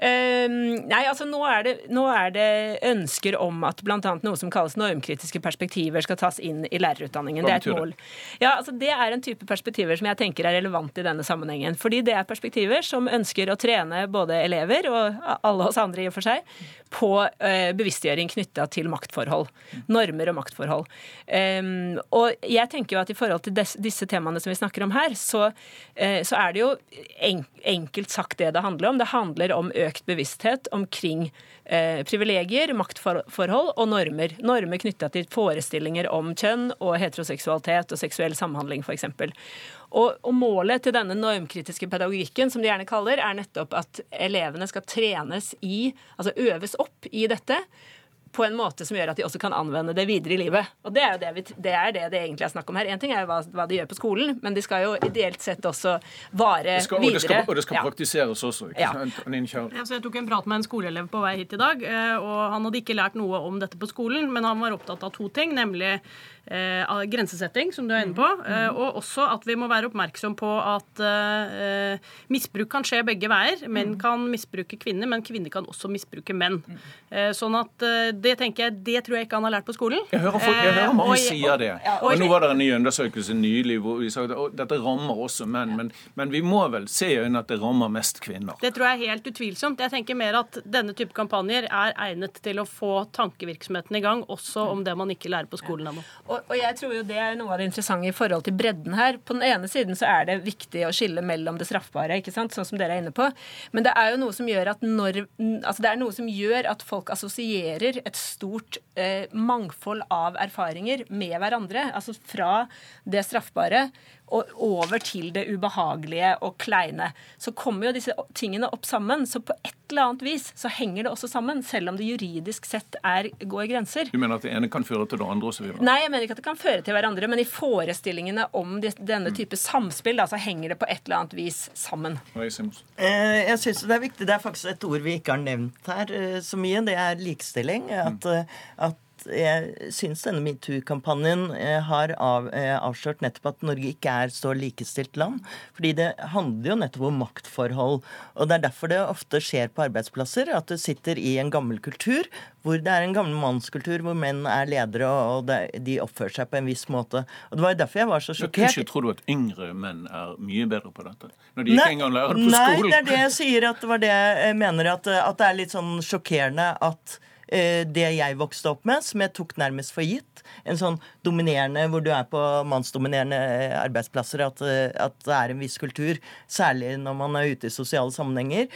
Uh, nei, altså nå er, det, nå er, det, ønsker om at bl.a. noe som kalles normkritiske perspektiver skal tas inn i lærerutdanningen. Hva det er et mål. Ja, altså Det er en type perspektiver som jeg tenker er relevant i denne sammenhengen. Fordi det er perspektiver som ønsker å trene både elever og alle oss andre i og for seg på uh, bevisstgjøring knytta til maktforhold. Normer og maktforhold. Um, og jeg tenker jo at i forhold til des, disse temaene som vi snakker om her, så, uh, så er det jo en, enkelt sagt det det handler om. Det handler om økt økt bevissthet omkring eh, privilegier, maktforhold og normer. Normer knytta til forestillinger om kjønn og heteroseksualitet og seksuell samhandling f.eks. Og, og målet til denne normkritiske pedagogikken, som de gjerne kaller, er nettopp at elevene skal trenes i, altså øves opp i dette på en måte som gjør at de også kan anvende det videre i livet. Og Det er jo det, vi, det, er det, det egentlig er snakk om her. Én ting er jo hva, hva, de gjør på skolen, men de skal jo ideelt sett også vare skal, videre. Og det skal, og det skal ja. praktiseres også. ikke ja. sant? Ja, jeg tok en prat med en skoleelev på vei hit i dag, eh, og han hadde ikke lært noe om dette på skolen, men han var opptatt av to ting, nemlig eh, grensesetting, som du er inne på, mm. eh, og også at vi må være oppmerksom på at eh, misbruk kan skje begge veier. Menn mm. kan misbruke kvinner, men kvinner kan også misbruke menn. Mm. Eh, sånn at eh, det tenker jeg, det tror jeg ikke han har lært på skolen. Jeg hører, folk, jeg hører mange si det. Og, nå var det en ny undersøkelse nylig hvor vi sa at dette rammer også menn, men, men vi må vel se i øynene at det rammer mest kvinner. Det tror jeg er helt utvilsomt. Jeg tenker mer at denne type kampanjer er egnet til å få tankevirksomheten i gang, også om det man ikke lærer på skolen ennå. Og, og, jeg tror jo det er noe av det interessante i forhold til bredden her. På den ene siden så er det viktig å skille mellom det straffbare, ikke sant? sånn som dere er inne på. Men det er jo noe som gjør at når Altså det er noe som gjør at folk assosierer et stort eh, mangfold av erfaringer med hverandre. Altså fra det straffbare og over til det ubehagelige og kleine. Så kommer jo disse tingene opp sammen. Så på et eller annet vis så henger det også sammen, selv om det juridisk sett er går grenser. Du mener at det ene kan føre til det andre osv.? Nei, jeg mener ikke at det kan føre til hverandre, men i forestillingene om denne type samspill, da, så henger det på et eller annet vis sammen. Eh, jeg syns det er viktig. Det er faktisk et ord vi ikke har nevnt her eh, så mye. Det er likestilling. At, mm. At jeg syns denne metoo-kampanjen eh, har av, eh, avslørt nettopp at Norge ikke er så likestilt land. Fordi det handler jo nettopp om maktforhold. Og det er derfor det ofte skjer på arbeidsplasser at du sitter i en gammel kultur hvor det er en gammel mannskultur hvor menn er ledere og de oppfører seg på en viss måte. Og Det var jo derfor jeg var så sjokkert. Kanskje tror du at yngre menn er mye bedre på dette? Når de ikke engang lærer det på skolen? Nei, det er det jeg sier. At det var det jeg mener. At, at det er litt sånn sjokkerende at det jeg vokste opp med, som jeg tok nærmest for gitt. En sånn dominerende, hvor du er på mannsdominerende arbeidsplasser, at, eh, at det er en viss kultur. Særlig når man er ute i sosiale sammenhenger.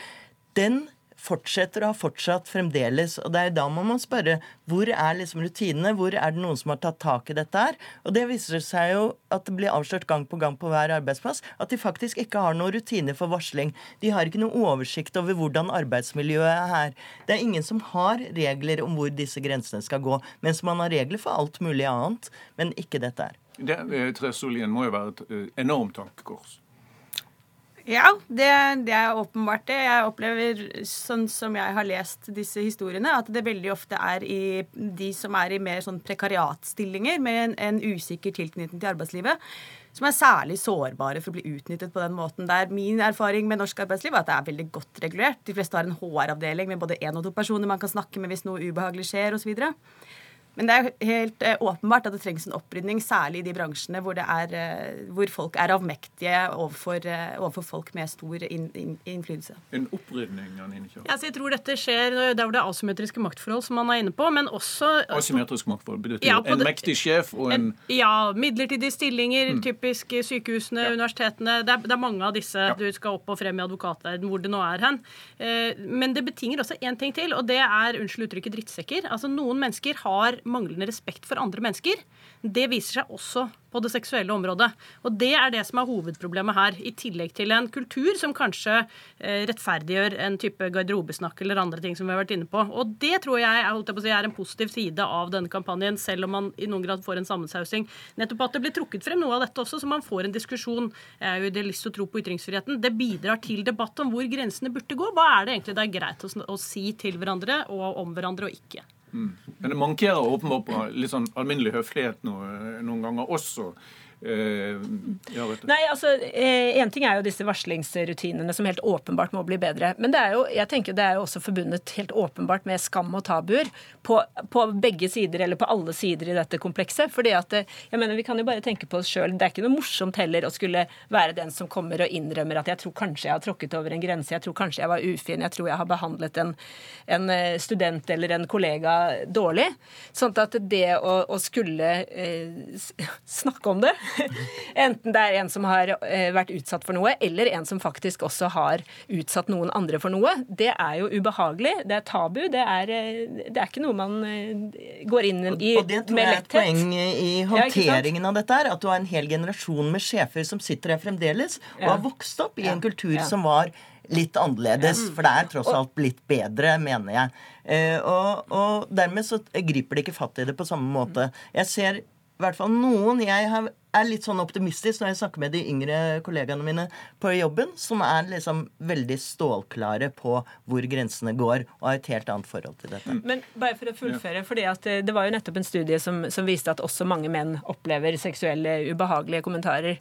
Den fortsetter og har fortsatt fremdeles. Og det er jo da man må spørre hvor er liksom rutinene? Hvor er det noen som har tatt tak i dette her? Og det viser seg jo at det blir avslørt gang på gang på hver arbeidsplass at de faktisk ikke har noen rutiner for varsling. De har ikke noen oversikt over hvordan arbeidsmiljøet er her. Det er ingen som har regler om hvor disse grensene skal gå, mens man har regler for alt mulig annet, men ikke dette her. Det, Therese Solien må jo være et eh, enormt tankekors. Ja, det, det, er åpenbart det. Jeg opplever, sånn som jeg har lest disse historiene, at det veldig ofte er i de som er i mer sånn prekariatstillinger med en, en usikker tilknytning til arbeidslivet, som er særlig sårbare for å bli utnyttet på den måten. Der min erfaring med norsk arbeidsliv er at det er veldig godt regulert. De fleste har en HR-avdeling med både én og to personer man kan snakke med hvis noe ubehagelig skjer, osv. Men det er helt eh, åpenbart at det trengs en opprydning, særlig i de bransjene hvor, er, eh, hvor folk er avmektige overfor, eh, overfor, folk med stor in, in, innflytelse. En opprydning, Anine Kjær? Ja, jeg tror dette skjer der hvor det er asymmetriske maktforhold, som man er inne på, men også Asymmetrisk maktforhold betyr ja, en det, mektig sjef og en, en Ja, midlertidige stillinger, mm. typisk sykehusene, ja. universitetene. Det er, det er, mange av disse ja. du skal opp og frem i advokatverden, hvor det nå er hen. Men det betinger også én ting til, og det er, unnskyld uttrykket, drittsekker. Altså, noen mennesker har manglende respekt for andre mennesker. Det viser seg også på det seksuelle området. Og det er det som er hovedproblemet her, i tillegg til en kultur som kanskje eh, rettferdiggjør en type garderobesnakk eller andre ting som vi har vært inne på. Og det tror jeg, jeg si, er en positiv side av denne kampanjen, selv om man i noen grad får en sammensausing. Nettopp at det blir trukket frem noe av dette også, så man får en diskusjon. Jeg er jo idealist og tro på ytringsfriheten. Det bidrar til debatt om hvor grensene burde gå. Hva er det egentlig det er greit å, si til hverandre og om hverandre og ikke? Mm. Men det mankerer åpenbart på litt sånn alminnelig høflighet noen ganger også. Eh, ja, Nei, altså, Én eh, ting er jo disse varslingsrutinene som helt åpenbart må bli bedre. Men det er jo, jeg tenker det er jo også forbundet helt åpenbart med skam og tabuer på, på begge sider, eller på alle sider i dette komplekset. fordi at, eh, jeg mener, Vi kan jo bare tenke på oss sjøl. Det er ikke noe morsomt heller å skulle være den som kommer og innrømmer at jeg tror kanskje jeg har tråkket over en grense, jeg tror kanskje jeg var ufin, jeg tror jeg har behandlet en, en student eller en kollega dårlig. Sånn at det å, å skulle eh, snakke om det Enten det er en som har eh, vært utsatt for noe, eller en som faktisk også har utsatt noen andre for noe. Det er jo ubehagelig. Det er tabu. Det er, eh, det er ikke noe man eh, går inn i med letthet. Og det tror jeg er et poeng i håndteringen av dette her. At du har en hel generasjon med sjefer som sitter her fremdeles og har vokst opp i en kultur som var litt annerledes. For det er tross alt blitt bedre, mener jeg. Eh, og, og, dermed så griper de ikke fatt i det på samme måte. Jeg ser i hvert fall noen jeg har er litt sånn optimistisk når jeg snakker med de yngre kollegaene mine på jobben, som er liksom veldig stålklare på hvor grensene går, og har et helt annet forhold til dette. Men bare for å fullføre, at eh, det var jo nettopp en studie som, som, viste at også mange menn opplever seksuelle ubehagelige kommentarer.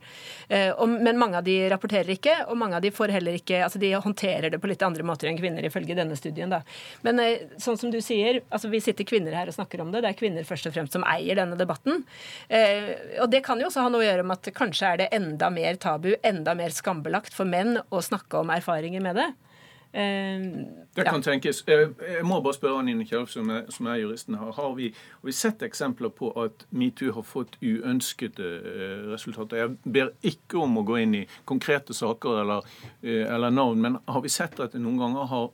Eh, men mange av de rapporterer ikke, og mange av de får heller ikke altså De håndterer det på litt andre måter enn kvinner, ifølge denne studien. da. Men eh, sånn som du sier, altså vi sitter kvinner her og snakker om det. Det er kvinner først og fremst som eier denne debatten. Og det kan jo også ha noe å gjøre med at kanskje er det enda mer tabu, enda mer skambelagt for menn å snakke om erfaringer med det. Uh, det kan ja. tenkes. Eh, jeg må bare spørre Anine Kjærf, som, som, er juristen her. Har vi, har vi, sett eksempler på at metoo har fått uønskede eh, resultater? Jeg ber ikke om å gå inn i konkrete saker eller, eller navn, men har vi sett at det noen ganger har,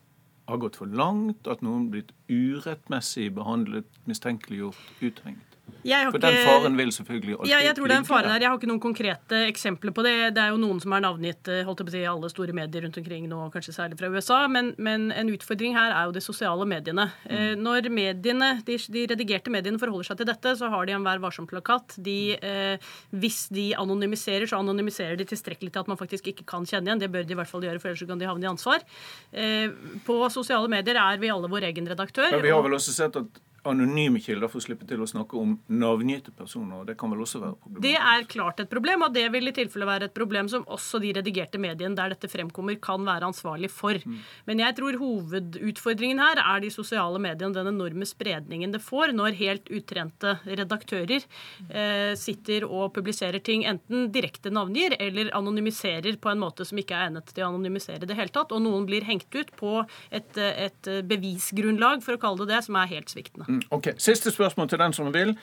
har gått for langt? At noen har blitt urettmessig behandlet, mistenkeliggjort, uthengt? For den faren vil selvfølgelig alltid Ja, jeg tror den faren er, Jeg har ikke noen konkrete eksempler på det. Det er jo noen som er navngitt eh, holdt på å si, alle store medier rundt omkring nå, kanskje særlig fra USA. Men, men en utfordring her er jo de sosiale mediene. Mm. Eh, når mediene, de, de, redigerte mediene forholder seg til dette, så har de en Vær varsom-plakat. Eh, hvis de anonymiserer, så anonymiserer de tilstrekkelig til at man faktisk ikke kan kjenne igjen. Det bør de i hvert fall gjøre, for ellers kan de havne i ansvar. Eh, på sosiale medier er vi alle vår egen redaktør. Men vi har vel også sett at anonyme kilder for å slippe til å snakke om navngitte personer. Det kan vel også være problematisk? problem? Det er klart et problem, og det vil i tilfelle være et problem som også de redigerte mediene der dette fremkommer, kan være ansvarlig for. Mm. Men jeg tror hovedutfordringen her er de sosiale mediene, den enorme spredningen det får når helt utrente redaktører eh, sitter og publiserer ting enten direkte navngir eller anonymiserer på en måte som ikke er egnet til å anonymisere det hele tatt. Og noen blir hengt ut på et, et bevisgrunnlag, for å kalle det det, som er helt sviktende. Mm, ok, Siste spørsmål til den som vil.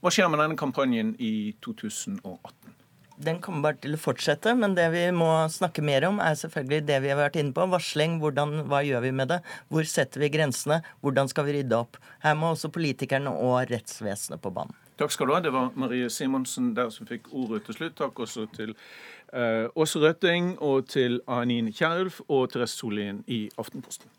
Hva skjer med denne kampanjen i 2018? Den kommer bare til å fortsette, men det vi må snakke mer om, er selvfølgelig det vi har vært inne på. Varsling. Hvordan, hva gjør vi med det? Hvor setter vi grensene? Hvordan skal vi rydde opp? Her må også politikerne og rettsvesenet på banen. Takk skal du ha. Det var Marie Simonsen der som fikk ordet til slutt. Takk også til uh, Åse Røtting og til Anine Kierulf og Therese Sollien i Aftenposten.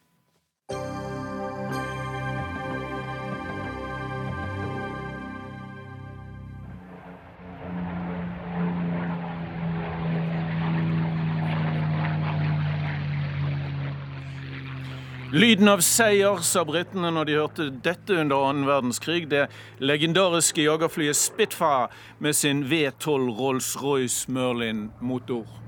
Lyden av seier, sa britene når de hørte dette under annen verdenskrig. Det legendariske jagerflyet Spitfire med sin V12 Rolls-Royce Merlin-motor.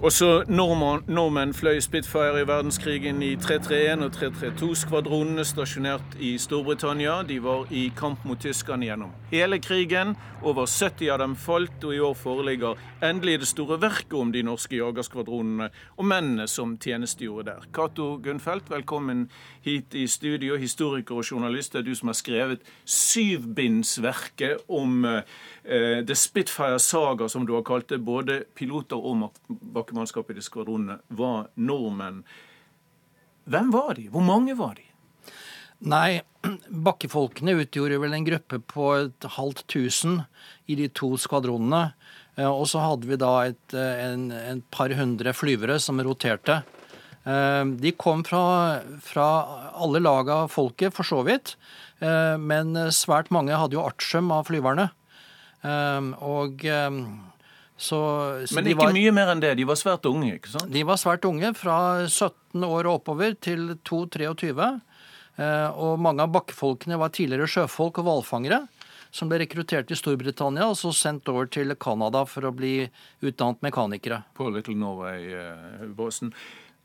Også nordmenn, nordmenn fløy Spitfire i verdenskrigen i 331 og 332-skvadronene stasjonert i Storbritannia. De var i kamp mot tyskerne gjennom hele krigen. Over 70 av dem falt, og i år foreligger endelig det store verket om de norske jagerskvadronene og mennene som tjenestegjorde der. Cato Gunnfeldt, velkommen hit i studio. Historiker og journalist. Det er du som har skrevet syvbindsverket om eh, The Spitfire Saga, som du har kalt det. Både piloter og bakkemannskap i de skvadronene var nordmenn. Hvem var de? Hvor mange var de? Nei, bakkefolkene utgjorde vel en gruppe på et halvt tusen i de to skvadronene. Eh, og så hadde vi da et, eh, en, en, par hundre flyvere som roterte. Eh, de kom fra, fra alle lag av folket, for så vidt. Men svært mange hadde jo artium av flyverne. Og Så, så Men ikke var, mye mer enn det. De var svært unge, ikke sant? De var svært unge, fra 17 år og oppover til 2-23. Eh, Og mange av bakkefolkene var tidligere sjøfolk og hvalfangere som ble rekruttert i Storbritannia og så sendt over til Canada for å bli utdannet mekanikere. På Little Norway-båsen.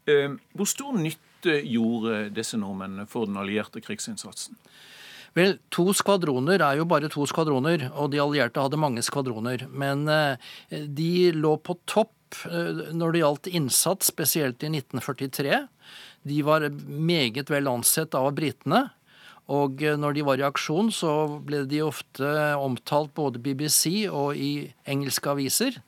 Eh, Hvor stor nytte gjorde disse nordmennene for den allierte krigsinnsatsen? Vel, to skvadroner er jo bare to skvadroner, og de allierte hadde mange skvadroner. Men eh, de lå på topp eh, når det gjaldt innsats, spesielt i 1943. De var meget vel ansett av britene. Og eh, når de var i aksjon, så ble de ofte omtalt både BBC og i engelske aviser.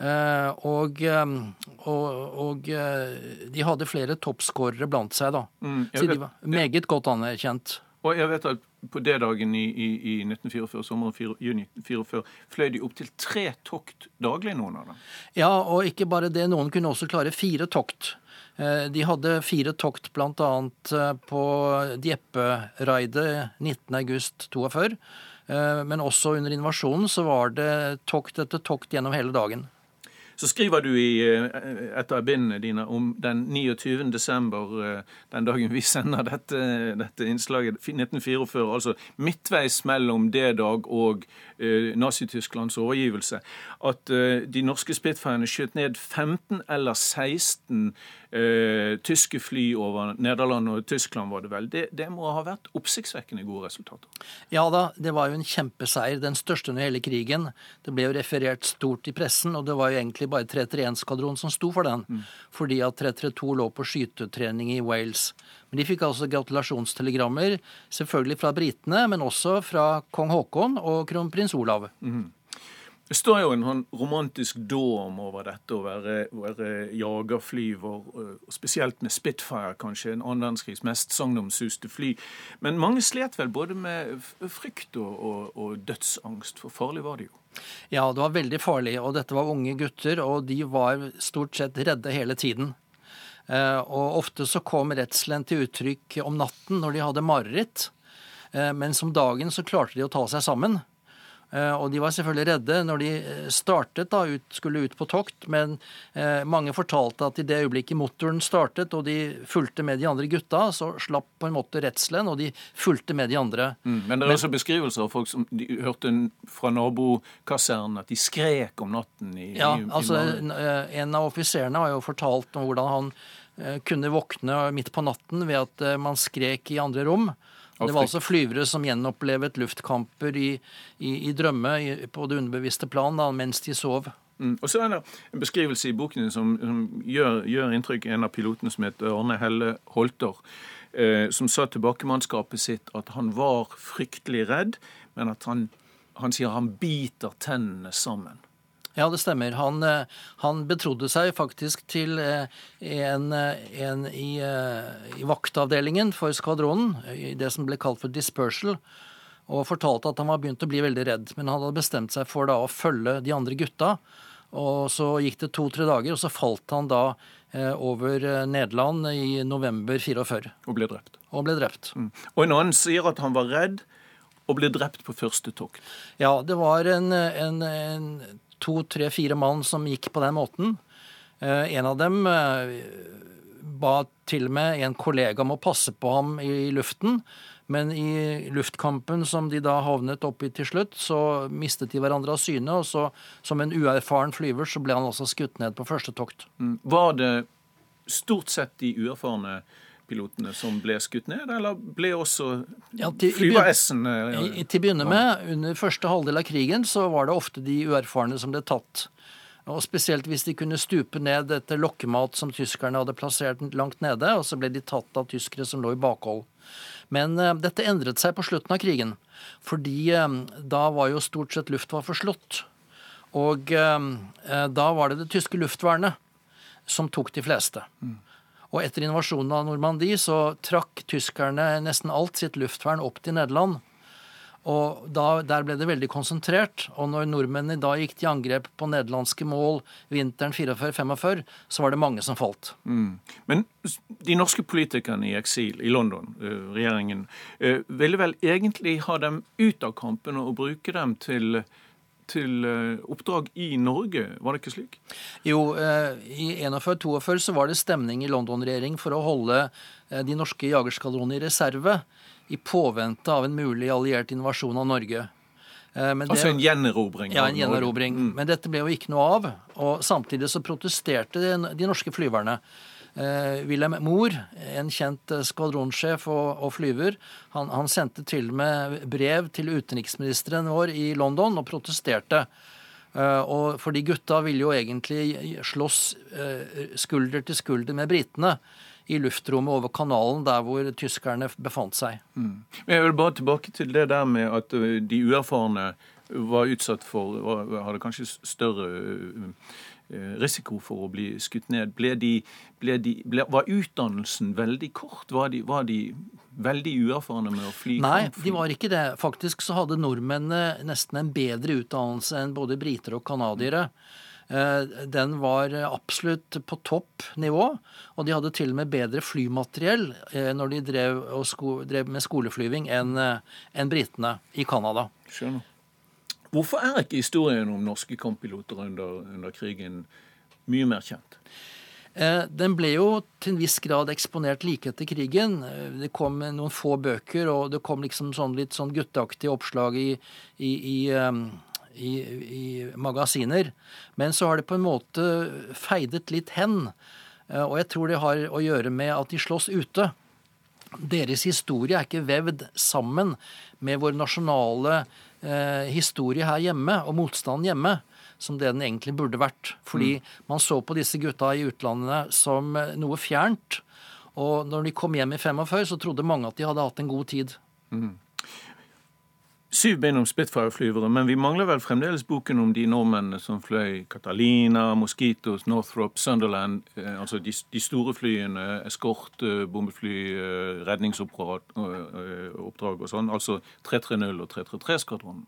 Eh, og, og, og de hadde flere toppskårere blant seg, da. Mm, Så de var meget godt anerkjent. Og jeg vet at på D-dagen i, i, i 1944, sommeren 4, juni 1944, fløy de opptil tre tokt daglig, noen av dem. Ja, og ikke bare det. Noen kunne også klare fire tokt. Eh, De hadde fire tokt bl.a. på Djeppe-raidet 19.8.42. Men også under invasjonen så var det tokt etter tokt gjennom hele dagen. Så skriver du i eh, et av bindene dine om den 29. desember, eh, den dagen vi sender dette, dette innslaget, 1944, altså midtveis mellom D-dag og eh, Nazi-Tysklands overgivelse, at de norske Spitfirene skjøt ned 15 eller 16 eh, tyske fly over Nederland og Tyskland, var det vel. Det, det må ha vært oppsiktsvekkende gode resultater. Ja da, det var jo en kjempeseier, den største under hele krigen. Det ble jo referert stort i pressen, og det var jo egentlig bare 331-skvadronen som sto for den. Fordi at 332 lå på skytetrening i Wales. Men de fikk altså gratulasjonstelegrammer, selvfølgelig fra britene, men også fra kong Haakon og kronprins Olav. Det står jo en sånn romantisk dåm over dette å være, være jagerflyver, og spesielt med Spitfire, kanskje en annen verdenskrigs mest sagnomsuste fly. Men mange slet vel både med frykt og, og, og dødsangst, for farlig var det jo. Ja, det var veldig farlig, og dette var unge gutter, og de var stort sett redde hele tiden. Eh, Og ofte så kom redselen til uttrykk om natten når de hadde mareritt, men som dagen så klarte de å ta seg sammen. Eh, Og de var selvfølgelig redde når de eh, startet da, ut, skulle ut på tokt, men eh, mange fortalte at i det øyeblikket motoren startet og de fulgte med de andre gutta, så slapp på en måte redselen, og de fulgte med de andre. Men det er også beskrivelser av folk som de hørte en- fra nabokasernen at de skrek om natten i, Ja, i, i altså en, eh, av offiserene har jo fortalt om hvordan han kunne våkne midt på natten ved at man skrek i andre rom. Det var altså flyvere som gjenopplevet luftkamper i, i, i drømme i, på det underbevisste plan da, mens de sov. Mm. Og så er det en beskrivelse i boken som, som gjør, gjør inntrykk. En av pilotene som heter Arne Helle Holter, eh, som sa til bakkemannskapet sitt at han var fryktelig redd, men at han, han sier han biter tennene sammen. Ja, det stemmer. Han, eh, han betrodde seg faktisk til eh, en, eh, en i, i vaktavdelingen for skvadronen, i det som ble kalt for dispersal, og fortalte at han var begynt å bli veldig redd. Men han hadde bestemt seg for da å følge de andre gutta. Og så gikk det to-tre dager, og så falt han da over Nederland i november 44 Og ble drept. og ble drept. Mm. Og en annen sier at han var redd og ble drept på første tokt. Ja, det var en, en, en to, tre, fire mann som gikk på den måten. Eh, en av dem eh, ba til og med en kollega om å passe på ham i luften. Men i luftkampen som de da havnet oppi til slutt, så mistet de hverandre av syne. Og så, som en uerfaren flyver, så ble han også skutt ned på første tokt. Mm. Var det stort sett de uerfarne pilotene som ble skutt ned, eller ble også Ja, til- i flyver-S-en eh, til å begynne med, under første halvdel av krigen, så var det ofte de uerfarne som ble tatt. Og Spesielt hvis de kunne stupe ned etter lokkemat som tyskerne hadde plassert langt nede, og så ble de tatt av tyskere som lå i bakhold. Men uh, dette endret seg på slutten av krigen, fordi uh, da var jo stort sett Luftwaffe forslått. Og uh, da var det det tyske luftvernet som tok de fleste. Og etter invasjonen av Normandie så trakk tyskerne nesten alt sitt luftvern opp til Nederland. Og da, Der ble det veldig konsentrert. Og når nordmennene da gikk til angrep på nederlandske mål vinteren 44-45, så var det mange som falt. Mm. Men de norske politikerne i eksil i London, regjeringen, ville vel egentlig ha dem ut av kampen og bruke dem til til eh, oppdrag i Norge, var det ikke slik? Jo, eh, i 41-42 så var det stemning i London-regjering for å holde eh, de norske jagerskvadronene i reserve i påvente av en mulig alliert invasjon av Norge. Det, altså en gjenerobring? Ja, en gjenerobring. Mm. Men dette ble jo ikke noe av. Og samtidig så protesterte de norske flyverne. Eh, Wilhelm Mohr, en kjent eh, skvadronsjef og, og flyver, han, han, sendte til og med brev til utenriksministeren vår i London og protesterte. Eh, og fordi gutta ville jo egentlig slåss skulder til skulder med britene i luftrommet over kanalen der hvor tyskerne befant seg. Mm. Jeg vil bare tilbake til det der med at de uerfarne var utsatt for Hadde kanskje større risiko for å bli skutt ned. Ble de, ble de, ble, var utdannelsen veldig kort? Var de, var de, veldig uerfarne med å fly? Nei, de var ikke det. Faktisk så hadde nordmennene nesten en bedre utdannelse enn både briter og canadiere. Eh, den var absolutt på topp nivå, og de hadde til og med bedre flymateriell eh, når de drev, sko, drev med skoleflyving enn en britene i Canada. Skjønner. Hvorfor er ikke historien om norske kamppiloter under, under krigen mye mer kjent? Eh, den ble jo til en viss grad eksponert like etter krigen. Eh, det kom noen få bøker, og det kom liksom sånn litt sånn gutteaktige oppslag i, i, i, i, i magasiner. Men så har det på en måte feidet litt hen. Eh, og jeg tror det har å gjøre med at de slåss ute. Deres historie er ikke vevd sammen med vår nasjonale eh, historie her hjemme, og motstand hjemme, som det den egentlig burde vært. Fordi mm. man så på disse gutta i utlandet som eh, noe fjernt. Og når de kom hjem i 45, så trodde mange at de hadde hatt en god tid. Mm syv bind om Spitfire-flyvere, men vi mangler vel fremdeles boken om de nordmennene som fløy Catalina, Mosquitos, Northrop, Sunderland, eh, altså de, de, store flyene, eskort, eh, bombefly, eh, redningsoppdrag og sånn, altså 330 og 333-skvadronene.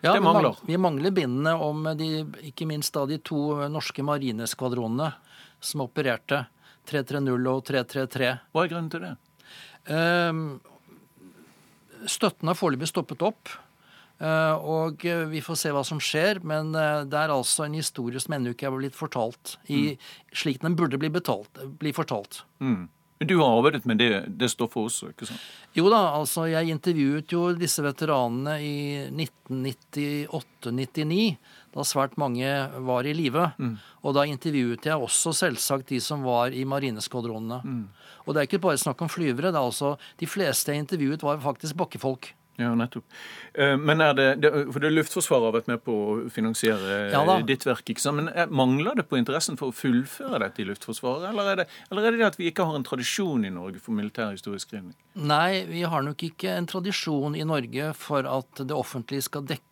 Ja, det mangler. Vi mangler bindene om de, ikke minst da de to norske marineskvadronene som opererte 330 og 333. Hva er grunnen til det? Um, Støtten har foreløpig stoppet opp. Eh, og eh, vi får se hva som skjer, men eh, det er altså en historie som ennå ikke er blitt fortalt i, mm. slik den burde bli, betalt, bli fortalt. Mm. Du har arbeidet med det, det stoffet også? ikke sant? Jo da, altså jeg intervjuet jo disse veteranene i 1998-99, da svært mange var i live. Mm. Og da intervjuet jeg også selvsagt de som var i marineskvadronene. Mm. Og det er ikke bare snakk om flyvere. det er altså, De fleste jeg intervjuet, var faktisk bakkefolk. Ja, nettopp. Eh, men er det, For det Luftforsvaret har vært med på å finansiere ja, ditt verk. ikke sant? Men er, Mangler det på interessen for å fullføre dette i Luftforsvaret? Eller er, det, eller er det at vi ikke har en tradisjon i Norge for militær historieskrivning? Nei, vi har nok ikke en tradisjon i Norge for at det offentlige skal dekke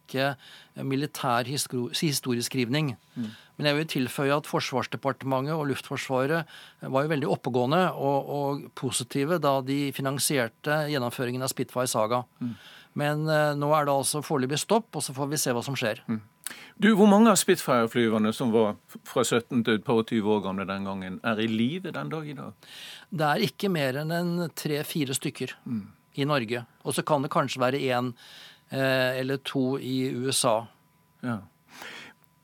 militær historieskrivning. Mm. Men jeg vil tilføye at Forsvarsdepartementet og Luftforsvaret var jo veldig oppegående og, og positive da de finansierte gjennomføringen av Spitfire Saga. Mm. Men uh, nå er det altså foreløpig stopp, og så får vi se hva som skjer. Mm. Du, Hvor mange av Spitfire-flyverne som var fra 17 til et par og 20 år gamle den gangen, er i live den dag i dag? Det er ikke mer enn en tre-fire stykker mm. i Norge. Og så kan det kanskje være én eh, eller to i USA. Ja.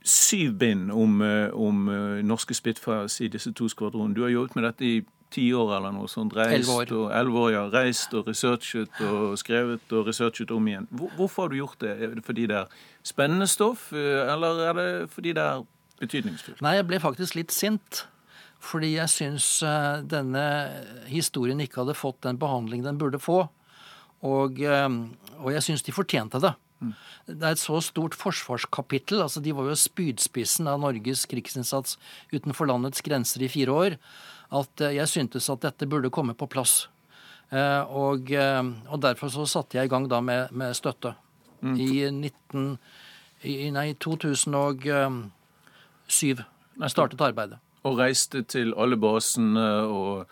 Syv bind om, eh, om eh, norske Spitfires i disse to skvadronene. Du har jobbet med dette i ti år eller noe sånt. Reist år. og, år, ja. Reist og researchet og skrevet og researchet om igjen. Hvorfor har du gjort det? Er det fordi det er spennende stoff, eh, eller er det fordi det er betydningsfullt? Nei, jeg ble faktisk litt sint. Fordi jeg syns eh, denne historien ikke hadde fått den behandling den burde få. Og, eh, og jeg syns de fortjente det. Mm. Det er et så stort forsvarskapittel. altså De var jo spydspissen av Norges krigsinnsats utenfor landets grenser i fire år at eh, jeg syntes at dette burde komme på plass. Eh, og, eh, og derfor så satte jeg i gang da med, med støtte. Mm. I 19... I, nei, 2007 jeg startet arbeidet. Og reiste til alle basene og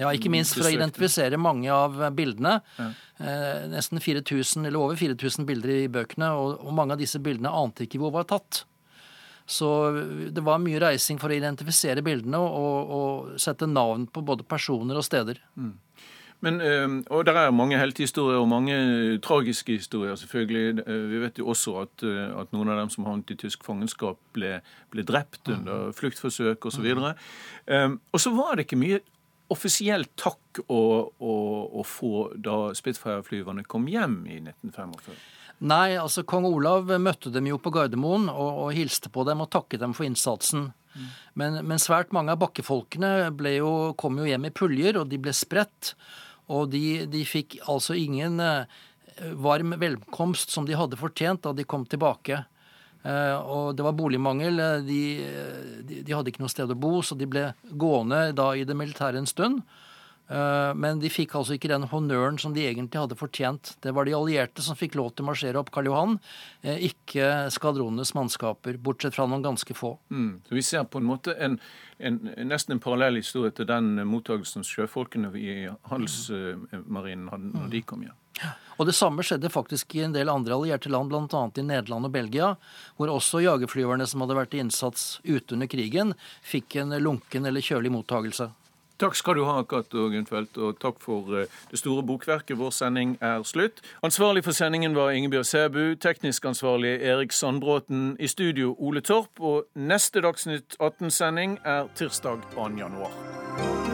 ja, ikke minst for å identifisere mange av bildene. Ja. Eh, nesten 4000, eller over 4000 bilder i bøkene, og, og, mange av disse bildene ante ikke hvor var tatt. Så det var mye reising for å identifisere bildene og, og sette navn på både personer og steder. Mm. Men, eh, og det er mange heltehistorier og mange tragiske historier, selvfølgelig. Eh, vi vet jo også at, eh, at noen av dem som havnet i tysk fangenskap, ble, ble drept under fluktforsøk osv. Og, så og så var det ikke mye offisielt takk å, å, å få da Spitfire-flyverne kom hjem i 1945. Nei, altså kong Olav møtte dem jo på Gardermoen og, og hilste på dem og takket dem for innsatsen. Men, men, svært mange av bakkefolkene jo, kom jo hjem i puljer, og de ble spredt. Og de, de fikk altså ingen eh, varm velkomst som de hadde fortjent da de kom tilbake. Eh, og det var boligmangel. De, de, de, hadde ikke noe sted å bo, så de ble gående da i det militære en stund. Eh, men de fikk altså ikke den honnøren som de egentlig hadde fortjent. Det var de allierte som fikk lov til å marsjere opp Karl Johan, eh, ikke skvadronenes mannskaper, bortsett fra noen ganske få. Mm. Så Vi ser på en måte en, en, nesten en parallell historie til den mottagelsen sjøfolkene i handelsmarinen hadde når de kom hjem. Og Det samme skjedde faktisk i en del andre allierte land, bl.a. i Nederland og Belgia, hvor også jagerflyverne som hadde vært i innsats ute under krigen, fikk en lunken eller kjølig mottagelse. Takk skal du ha, Cato Gunnfeldt, og takk for eh, det store bokverket. Vår sending er slutt. Ansvarlig for sendingen var Ingebjørg Sæbu, teknisk ansvarlig Erik Sandbråten, i studio Ole Torp, og neste Dagsnytt 18-sending er tirsdag 2. januar.